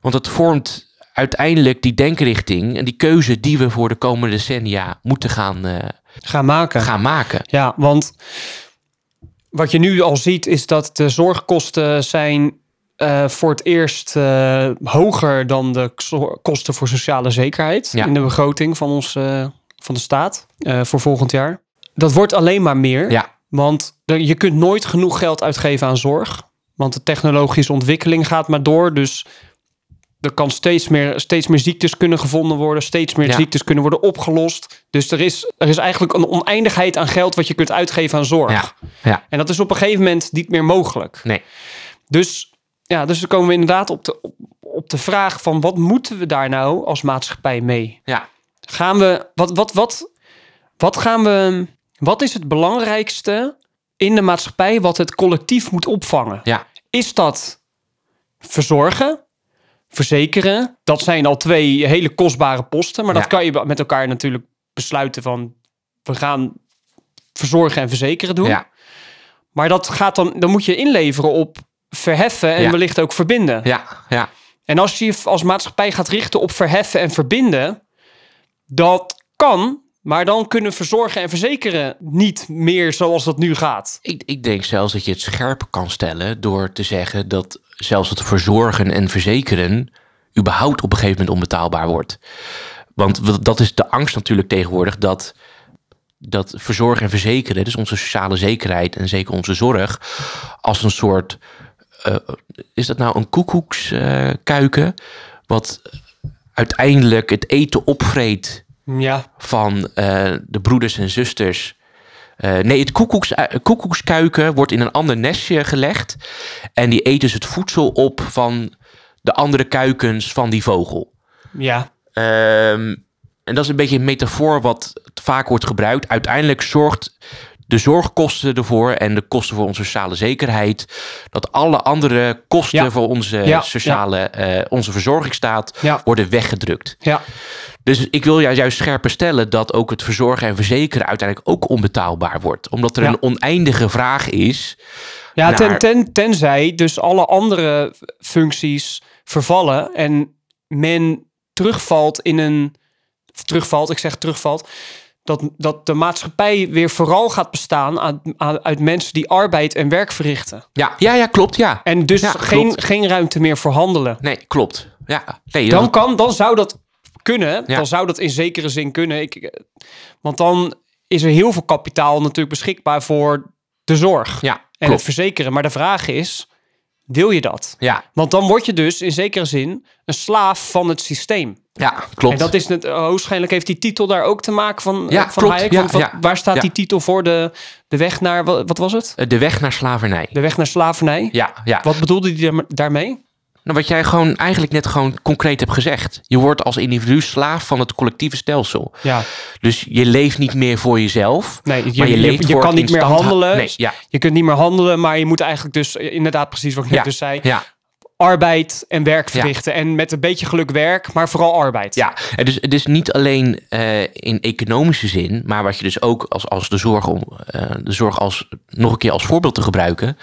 Speaker 1: Want het vormt uiteindelijk die denkrichting en die keuze die we voor de komende decennia moeten gaan, eh,
Speaker 2: Gaan maken.
Speaker 1: gaan maken.
Speaker 2: Ja, want wat je nu al ziet is dat de zorgkosten zijn eh, voor het eerst eh, hoger dan de kosten voor sociale zekerheid
Speaker 1: Ja.
Speaker 2: in de begroting van, ons, eh, van de staat voor volgend jaar. Dat wordt alleen maar meer,
Speaker 1: Ja,
Speaker 2: want er- je kunt nooit genoeg geld uitgeven aan zorg. Want de technologische ontwikkeling gaat maar door, dus er kan steeds meer, steeds meer ziektes kunnen gevonden worden, steeds meer
Speaker 1: Ja.
Speaker 2: ziektes kunnen worden opgelost. Dus er is, er is eigenlijk een oneindigheid aan geld wat je kunt uitgeven aan zorg.
Speaker 1: ja, ja.
Speaker 2: En dat is op een gegeven moment niet meer mogelijk.
Speaker 1: Nee.
Speaker 2: Dus, ja, dus dan komen we inderdaad op de, op, op de vraag van wat moeten we daar nou als maatschappij mee?
Speaker 1: Ja,
Speaker 2: Gaan we, wat, wat, wat, wat gaan we, wat is het belangrijkste in de maatschappij wat het collectief moet opvangen?
Speaker 1: ja,
Speaker 2: Is dat verzorgen, verzekeren? Dat zijn al twee hele kostbare posten, maar
Speaker 1: Ja.
Speaker 2: dat kan je met elkaar natuurlijk besluiten van we gaan verzorgen en verzekeren doen.
Speaker 1: ja,
Speaker 2: Maar dat gaat dan, dan moet je inleveren op verheffen en
Speaker 1: Ja.
Speaker 2: wellicht ook verbinden.
Speaker 1: ja, ja.
Speaker 2: En als je je als maatschappij gaat richten op verheffen en verbinden, dat kan, maar dan kunnen verzorgen en verzekeren niet meer zoals dat nu gaat.
Speaker 1: Ik, ik denk zelfs dat je het scherp kan stellen door te zeggen dat zelfs het verzorgen en verzekeren überhaupt op een gegeven moment onbetaalbaar wordt. Want dat is de angst natuurlijk tegenwoordig dat, dat verzorgen en verzekeren, dus onze sociale zekerheid en zeker onze zorg, als een soort, eh, is dat nou een koekoekskuiken, wat uiteindelijk het eten opvreet
Speaker 2: Ja,
Speaker 1: van eh, de broeders en zusters. Eh, nee, het koekoeks, eh, koekoekskuiken wordt in een ander nestje gelegd. En die eten dus het voedsel op van de andere kuikens van die vogel.
Speaker 2: ja,
Speaker 1: Ehm, en dat is een beetje een metafoor wat vaak wordt gebruikt. Uiteindelijk zorgt de zorgkosten ervoor en de kosten voor onze sociale zekerheid... dat alle andere kosten
Speaker 2: Ja.
Speaker 1: voor onze
Speaker 2: Ja,
Speaker 1: sociale, eh, onze verzorgingsstaat
Speaker 2: ja,
Speaker 1: worden weggedrukt.
Speaker 2: ja,
Speaker 1: Dus ik wil jou juist scherper stellen dat ook het verzorgen en verzekeren uiteindelijk ook onbetaalbaar wordt. Omdat er een oneindige vraag is.
Speaker 2: ja ten,
Speaker 1: Naar-
Speaker 2: ten, tenzij dus alle andere functies vervallen en men terugvalt in een, terugvalt, ik zeg terugvalt, dat, dat de maatschappij weer vooral gaat bestaan aan, aan- uit mensen die arbeid en werk verrichten.
Speaker 1: Ja, ja, ja klopt. Ja.
Speaker 2: En dus
Speaker 1: Ja,
Speaker 2: geen,
Speaker 1: klopt.
Speaker 2: geen ruimte meer voor handelen.
Speaker 1: Nee, klopt. Ja, nee,
Speaker 2: Dan,
Speaker 1: dat-
Speaker 2: kan, dan zou dat kunnen.
Speaker 1: Ja.
Speaker 2: Dan zou dat in zekere zin kunnen. Ik, eh, want dan is er heel veel kapitaal natuurlijk beschikbaar voor de zorg
Speaker 1: ja,
Speaker 2: en het verzekeren. Maar de vraag is, wil je dat?
Speaker 1: Ja,
Speaker 2: Want dan word je dus in zekere zin een slaaf van het systeem.
Speaker 1: ja, klopt.
Speaker 2: En dat is het, uh, waarschijnlijk heeft die titel daar ook te maken van,
Speaker 1: Ja,
Speaker 2: uh, van
Speaker 1: klopt.
Speaker 2: Hayek.
Speaker 1: Ja,
Speaker 2: Want wat-
Speaker 1: ja,
Speaker 2: waar staat
Speaker 1: ja.
Speaker 2: die titel voor? De, de weg naar, wat, wat was het?
Speaker 1: Eh, De weg naar slavernij.
Speaker 2: De weg naar slavernij?
Speaker 1: Ja, ja.
Speaker 2: Wat bedoelde hij daar- daarmee?
Speaker 1: Nou, wat jij gewoon eigenlijk net gewoon concreet hebt gezegd. Je wordt als individu slaaf van het collectieve stelsel.
Speaker 2: Ja,
Speaker 1: Dus je leeft niet meer voor jezelf.
Speaker 2: nee, je,
Speaker 1: maar je,
Speaker 2: je,
Speaker 1: leeft
Speaker 2: je
Speaker 1: voor
Speaker 2: kan
Speaker 1: het
Speaker 2: niet meer handelen.
Speaker 1: Nee, ja,
Speaker 2: Je kunt niet meer handelen, maar je moet eigenlijk dus inderdaad precies wat ik net
Speaker 1: Ja.
Speaker 2: dus zei.
Speaker 1: ja,
Speaker 2: Arbeid en werk
Speaker 1: Ja.
Speaker 2: verrichten. En met een beetje geluk werk, maar vooral arbeid.
Speaker 1: ja. En dus het is niet alleen eh, in economische zin, maar wat je dus ook als, als de zorg om eh, de zorg als nog een keer als voorbeeld te gebruiken.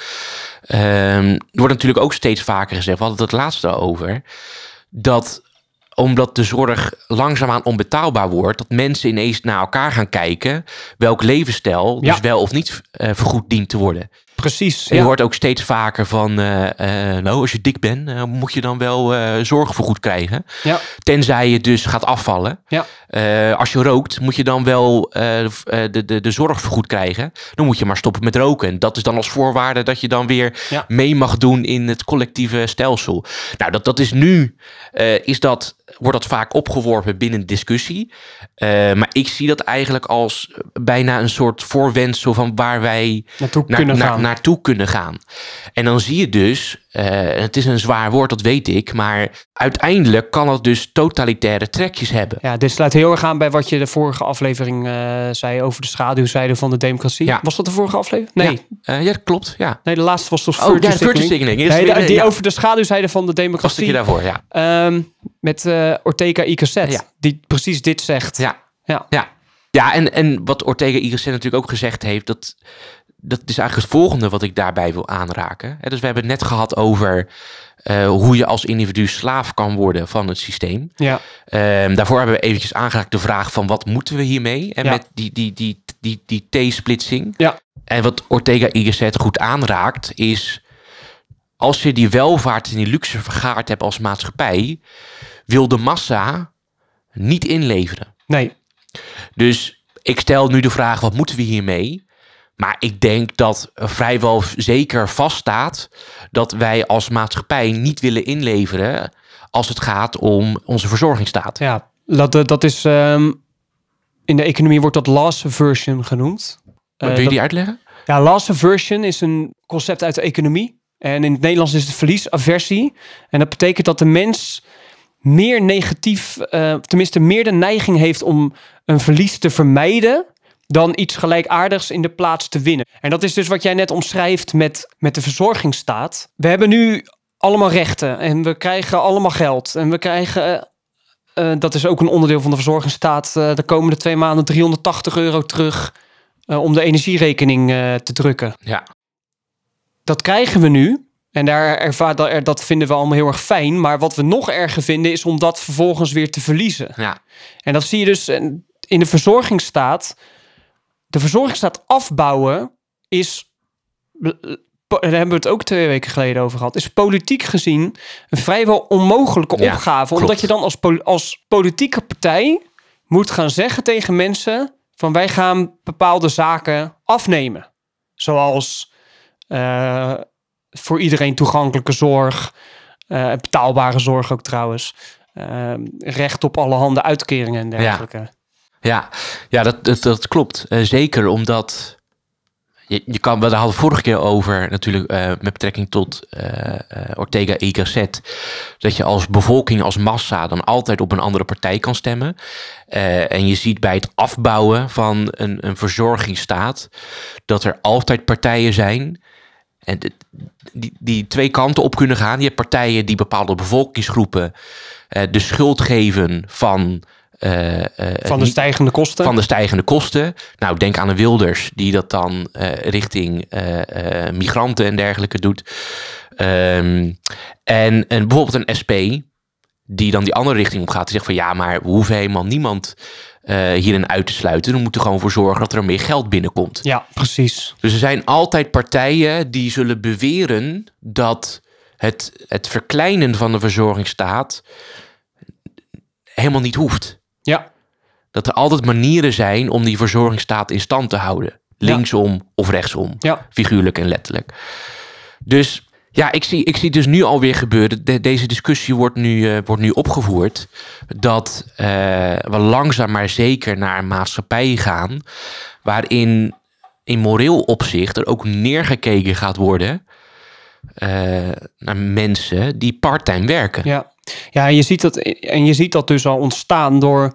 Speaker 1: ehm, wordt natuurlijk ook steeds vaker gezegd, we hadden het het laatste over, dat omdat de zorg langzaamaan onbetaalbaar wordt, dat mensen ineens naar elkaar gaan kijken welk levensstijl
Speaker 2: Ja.
Speaker 1: dus wel of niet eh, vergoed dient te worden.
Speaker 2: Precies.
Speaker 1: En je
Speaker 2: ja.
Speaker 1: hoort ook steeds vaker van, eh, eh, nou, als je dik bent, eh, moet je dan wel eh zorgvergoed krijgen.
Speaker 2: Ja.
Speaker 1: Tenzij je dus gaat afvallen.
Speaker 2: Ja.
Speaker 1: Als je rookt, moet je dan wel de, de, de zorg vergoed krijgen. Dan moet je maar stoppen met roken. En dat is dan als voorwaarde dat je dan weer mee mag doen in het collectieve stelsel. Nou, dat, dat is nu, is dat, wordt dat vaak opgeworpen binnen discussie. Maar ik zie dat eigenlijk als bijna een soort voorwendsel van waar wij
Speaker 2: Naartoe
Speaker 1: naar,
Speaker 2: kunnen gaan.
Speaker 1: Naartoe kunnen gaan. En dan zie je dus, eh, het is een zwaar woord, dat weet ik, maar uiteindelijk kan het dus totalitaire trekjes hebben.
Speaker 2: Ja, dit sluit heel erg aan bij wat je de vorige aflevering eh, zei over de schaduwzijde van de democratie.
Speaker 1: Ja.
Speaker 2: Was dat de vorige aflevering? Nee,
Speaker 1: Ja, eh, ja dat klopt. Ja.
Speaker 2: nee de laatste was toch
Speaker 1: Oh, ja, signaling. Is
Speaker 2: Nee, de- die
Speaker 1: ja,
Speaker 2: over de schaduwzijde van de democratie.
Speaker 1: keer daarvoor, ja.
Speaker 2: Ehm, met Ortega y Gasset,
Speaker 1: Ja.
Speaker 2: die precies dit zegt.
Speaker 1: Ja,
Speaker 2: Ja.
Speaker 1: ja. ja en, en wat Ortega y Gasset natuurlijk ook gezegd heeft, dat, dat is eigenlijk het volgende wat ik daarbij wil aanraken. Dus we hebben het net gehad over eh, hoe je als individu slaaf kan worden van het systeem.
Speaker 2: Ja.
Speaker 1: Ehm, daarvoor hebben we eventjes aangeraakt de vraag van wat moeten we hiermee? En
Speaker 2: Ja.
Speaker 1: met die, die, die, die, die T-splitsing.
Speaker 2: Ja.
Speaker 1: En wat Ortega Gasset goed aanraakt is... als je die welvaart en die luxe vergaard hebt als maatschappij... wil de massa niet inleveren.
Speaker 2: Nee,
Speaker 1: Dus ik stel nu de vraag, wat moeten we hiermee? Maar ik denk dat vrijwel zeker vaststaat dat wij als maatschappij niet willen inleveren als het gaat om onze verzorgingsstaat.
Speaker 2: ja. Dat, dat- dat is... ehm, in de economie wordt dat loss aversion genoemd. Eh,
Speaker 1: Wil je die uitleggen?
Speaker 2: Ja, loss aversion is een concept uit de economie. En in het Nederlands is het verliesaversie. En dat betekent dat de mens meer negatief, eh, tenminste meer de neiging heeft om een verlies te vermijden dan iets gelijkaardigs in de plaats te winnen. En dat is dus wat jij net omschrijft met, met de verzorgingsstaat. We hebben nu allemaal rechten en we krijgen allemaal geld. En we krijgen, eh, eh, dat is ook een onderdeel van de verzorgingsstaat, eh, de komende twee maanden 380 euro terug om de energierekening te drukken.
Speaker 1: Ja.
Speaker 2: Dat krijgen we nu. En daar ervaar, dat, vinden we allemaal heel erg fijn. Maar wat we nog erger vinden is om dat vervolgens weer te verliezen.
Speaker 1: Ja.
Speaker 2: En dat zie je dus in de verzorgingsstaat. De verzorgingsstaat afbouwen is. eh, Daar hebben we het ook twee weken geleden over gehad. Is politiek gezien een vrijwel onmogelijke
Speaker 1: Ja,
Speaker 2: opgave.
Speaker 1: klopt.
Speaker 2: Omdat je dan als, pol- als politieke partij moet gaan zeggen tegen mensen: van wij gaan bepaalde zaken afnemen. Zoals eh, voor iedereen toegankelijke zorg, eh, betaalbare zorg ook trouwens. recht op allerhande uitkeringen en dergelijke.
Speaker 1: Ja, ja dat, dat, dat klopt. Eh, zeker omdat je, je kan, we hadden vorige keer over natuurlijk eh, met betrekking tot eh, Ortega y Gasset, dat je als bevolking, als massa dan altijd op een andere partij kan stemmen. En je ziet bij het afbouwen van een, een verzorgingsstaat dat er altijd partijen zijn en die, die twee kanten op kunnen gaan. Je hebt partijen die bepaalde bevolkingsgroepen de schuld geven van eh, eh,
Speaker 2: Van de stijgende kosten.
Speaker 1: van de stijgende kosten. Nou, denk aan de Wilders, die dat dan eh, richting migranten en dergelijke doet. Ehm, en, en bijvoorbeeld een SP, die dan die andere richting op gaat. Die zegt van ja, maar we hoeven helemaal niemand hierin uit te sluiten. We moeten er gewoon voor zorgen dat er meer geld binnenkomt.
Speaker 2: Ja, precies.
Speaker 1: Dus er zijn altijd partijen die zullen beweren dat het, het verkleinen van de verzorgingsstaat helemaal niet hoeft.
Speaker 2: Ja,
Speaker 1: Dat er altijd manieren zijn om die verzorgingsstaat in stand te houden.
Speaker 2: Ja.
Speaker 1: Linksom of rechtsom.
Speaker 2: ja,
Speaker 1: Figuurlijk en letterlijk. Dus ja, ik zie, ik zie dus nu alweer gebeuren. De- deze discussie wordt nu, eh, wordt nu opgevoerd. Dat eh, we langzaam maar zeker naar een maatschappij gaan. Waarin in moreel opzicht er ook neergekeken gaat worden. eh, naar mensen die parttime werken.
Speaker 2: Ja, ja en, je ziet dat, en je ziet dat dus al ontstaan door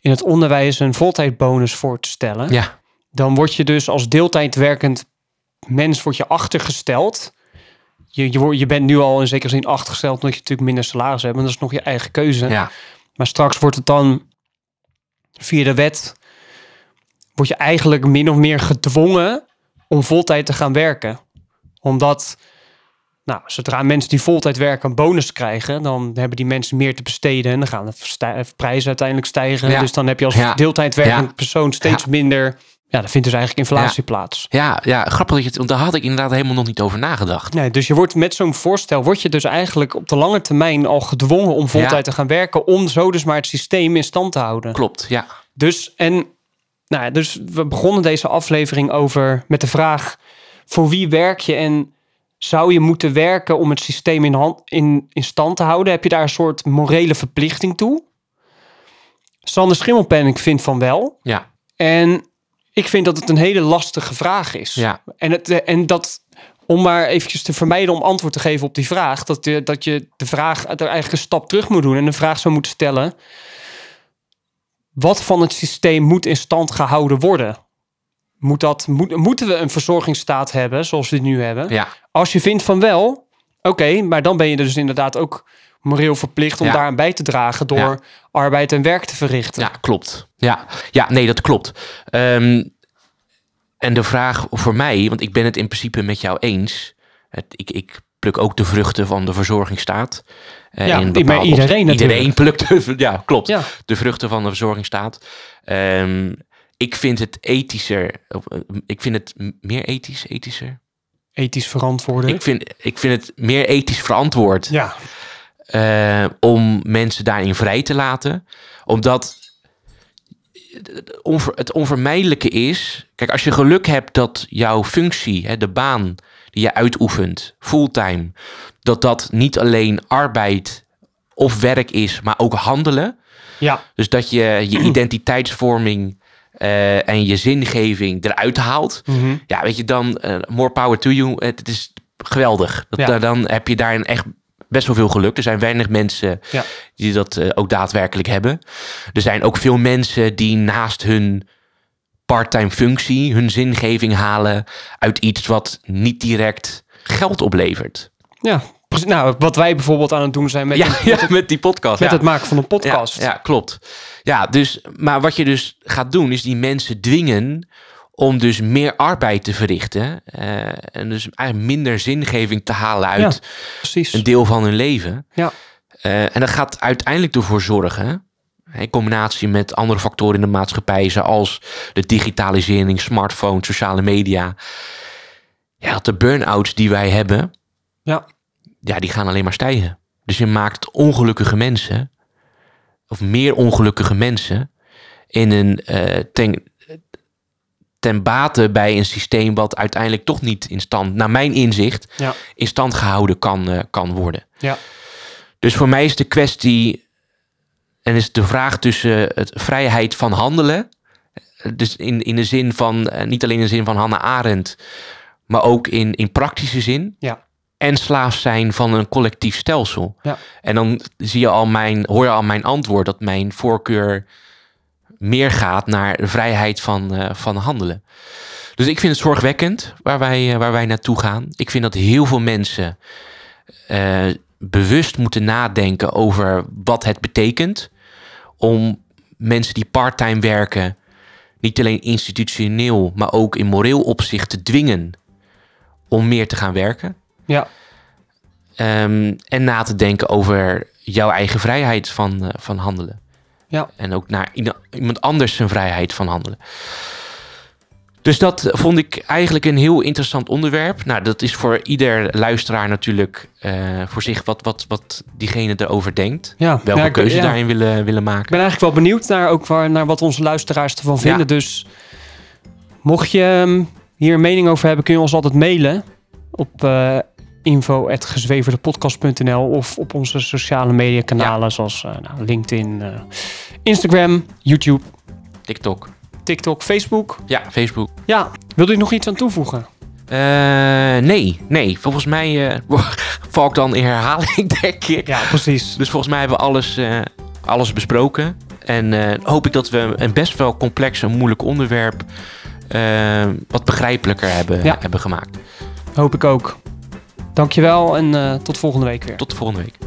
Speaker 2: in het onderwijs een voltijdbonus voor te stellen.
Speaker 1: Ja,
Speaker 2: Dan word je dus als deeltijd werkend mens word je achtergesteld. Je, je, wordt- je bent nu al in zekere zin achtergesteld omdat je natuurlijk minder salaris hebt. En dat is nog je eigen keuze.
Speaker 1: ja,
Speaker 2: Maar straks wordt het dan via de wet... word je eigenlijk min of meer gedwongen om voltijd te gaan werken. Omdat, nou, zodra mensen die voltijd werken een bonus krijgen... dan hebben die mensen meer te besteden... en dan gaan de prijzen uiteindelijk stijgen.
Speaker 1: Ja.
Speaker 2: Dus dan heb je als
Speaker 1: Ja.
Speaker 2: persoon steeds minder... Ja, dan vindt dus eigenlijk inflatie plaats.
Speaker 1: ja, ja, grappig dat je het, want daar had ik inderdaad helemaal nog niet over nagedacht.
Speaker 2: Nee, dus je wordt met zo'n voorstel, word je dus eigenlijk op de lange termijn al gedwongen om voltijd te gaan werken, om zo dus maar het systeem in stand te houden.
Speaker 1: Klopt, ja.
Speaker 2: Dus, en, nou ja, dus we begonnen deze aflevering over met de vraag: voor wie werk je en zou je moeten werken om het systeem in, hand, in, in stand te houden? Heb je daar een soort morele verplichting toe? Sander Schimmelpenninck vindt van wel.
Speaker 1: Ja,
Speaker 2: En ik vind dat het een hele lastige vraag is.
Speaker 1: ja,
Speaker 2: En, het, eh, en dat, om maar eventjes te vermijden om antwoord te geven op die vraag, dat, je dat je de vraag er eigenlijk een stap terug moet doen en de vraag zou moeten stellen: wat van het systeem moet in stand gehouden worden? Moet dat, moet, moeten we een verzorgingsstaat hebben zoals we die nu hebben?
Speaker 1: ja,
Speaker 2: Als je vindt van wel, oké, maar dan ben je dus inderdaad ook moreel verplicht om
Speaker 1: Ja.
Speaker 2: daaraan bij te dragen door
Speaker 1: Ja.
Speaker 2: arbeid en werk te verrichten.
Speaker 1: ja, klopt. Ja, ja nee, dat klopt. Ehm, en de vraag voor mij, want ik ben het in principe met jou eens. Het, ik, ik pluk ook de vruchten van de verzorgingsstaat. Eh,
Speaker 2: Ja,
Speaker 1: in
Speaker 2: maar iedereen natuurlijk.
Speaker 1: Iedereen plukt de, ja, klopt.
Speaker 2: Ja.
Speaker 1: de vruchten van de verzorgingsstaat. Ehm, ik vind het ethischer. eh, Ik vind het meer ethisch, ethischer.
Speaker 2: Ethisch verantwoorden.
Speaker 1: Ik vind, ik vind het meer ethisch verantwoord
Speaker 2: ja,
Speaker 1: eh, om mensen daarin vrij te laten. Omdat het onvermijdelijke is... Kijk, als je geluk hebt dat jouw functie, hè, de baan die je uitoefent, fulltime... dat dat niet alleen arbeid of werk is, maar ook handelen...
Speaker 2: ja,
Speaker 1: Dus dat je je identiteitsvorming eh, en je zingeving eruit haalt.
Speaker 2: mhm.
Speaker 1: Ja, weet je, dan eh, more power to you. Het, is geweldig. Dat,
Speaker 2: Ja.
Speaker 1: Dan heb je daarin echt best wel veel geluk. Er zijn weinig mensen
Speaker 2: Ja.
Speaker 1: die dat eh, ook daadwerkelijk hebben. Er zijn ook veel mensen die naast hun parttime functie hun zingeving halen uit iets wat niet direct geld oplevert.
Speaker 2: Ja. Nou, wat wij bijvoorbeeld aan het doen zijn met,
Speaker 1: ja,
Speaker 2: een-
Speaker 1: ja, met die podcast.
Speaker 2: met het maken van een podcast.
Speaker 1: Ja, ja, klopt. Ja, dus, maar wat je dus gaat doen, is die mensen dwingen om dus meer arbeid te verrichten. eh, en dus eigenlijk minder zingeving te halen uit
Speaker 2: precies.
Speaker 1: een deel van hun leven.
Speaker 2: Ja.
Speaker 1: Eh, en dat gaat uiteindelijk ervoor zorgen, in combinatie met andere factoren in de maatschappij, zoals de digitalisering, smartphones, sociale media. Ja, dat de burn-outs die wij hebben,
Speaker 2: Ja.
Speaker 1: Ja, die gaan alleen maar stijgen. Dus je maakt ongelukkige mensen, of meer ongelukkige mensen, in een, eh, ten, ten bate bij een systeem wat uiteindelijk toch niet in stand, naar mijn inzicht,
Speaker 2: Ja.
Speaker 1: in stand gehouden kan, eh, kan worden.
Speaker 2: Ja.
Speaker 1: Dus voor mij is de kwestie, en is de vraag tussen het vrijheid van handelen, dus in, in de zin van, eh, niet alleen in de zin van Hannah Arendt, maar ook in, in praktische zin
Speaker 2: Ja.
Speaker 1: En slaaf zijn van een collectief stelsel.
Speaker 2: Ja.
Speaker 1: En dan zie je al mijn, hoor je al mijn antwoord dat mijn voorkeur meer gaat naar de vrijheid van, eh, van handelen. Dus ik vind het zorgwekkend waar wij, eh, waar wij naartoe gaan. Ik vind dat heel veel mensen eh, bewust moeten nadenken over wat het betekent om mensen die parttime werken niet alleen institutioneel, maar ook in moreel opzicht te dwingen om meer te gaan werken.
Speaker 2: Ja.
Speaker 1: Ehm, en na te denken over jouw eigen vrijheid van, eh, van handelen.
Speaker 2: Ja.
Speaker 1: En ook naar iemand anders zijn vrijheid van handelen. Dus dat vond ik eigenlijk een heel interessant onderwerp. Nou, dat is voor ieder luisteraar natuurlijk eh, voor zich wat, wat, wat diegene erover denkt.
Speaker 2: Ja.
Speaker 1: Welke
Speaker 2: Ja, ik-
Speaker 1: keuze
Speaker 2: ja.
Speaker 1: daarin willen, willen
Speaker 2: Ik
Speaker 1: maken.
Speaker 2: ben eigenlijk wel benieuwd naar, ook waar, naar wat onze luisteraars ervan vinden. Dus mocht je ehm, hier een mening over hebben, kun je ons altijd mailen op uh, info.gezweverdepodcast.nl of op onze sociale media kanalen zoals eh, nou, LinkedIn, eh, Instagram, YouTube,
Speaker 1: TikTok.
Speaker 2: TikTok, Facebook.
Speaker 1: Ja, Facebook.
Speaker 2: Ja, wilde u nog iets aan toevoegen?
Speaker 1: Eh, nee, nee. Volgens mij val ik dan in herhaling, denk ik.
Speaker 2: Ja, precies.
Speaker 1: Dus volgens mij hebben we alles, alles besproken. En hoop ik dat we een best wel complex en moeilijk onderwerp wat begrijpelijker hebben,
Speaker 2: Ja.
Speaker 1: hebben gemaakt.
Speaker 2: Hoop ik ook. Dankjewel en eh, tot volgende week weer.
Speaker 1: Tot de volgende week.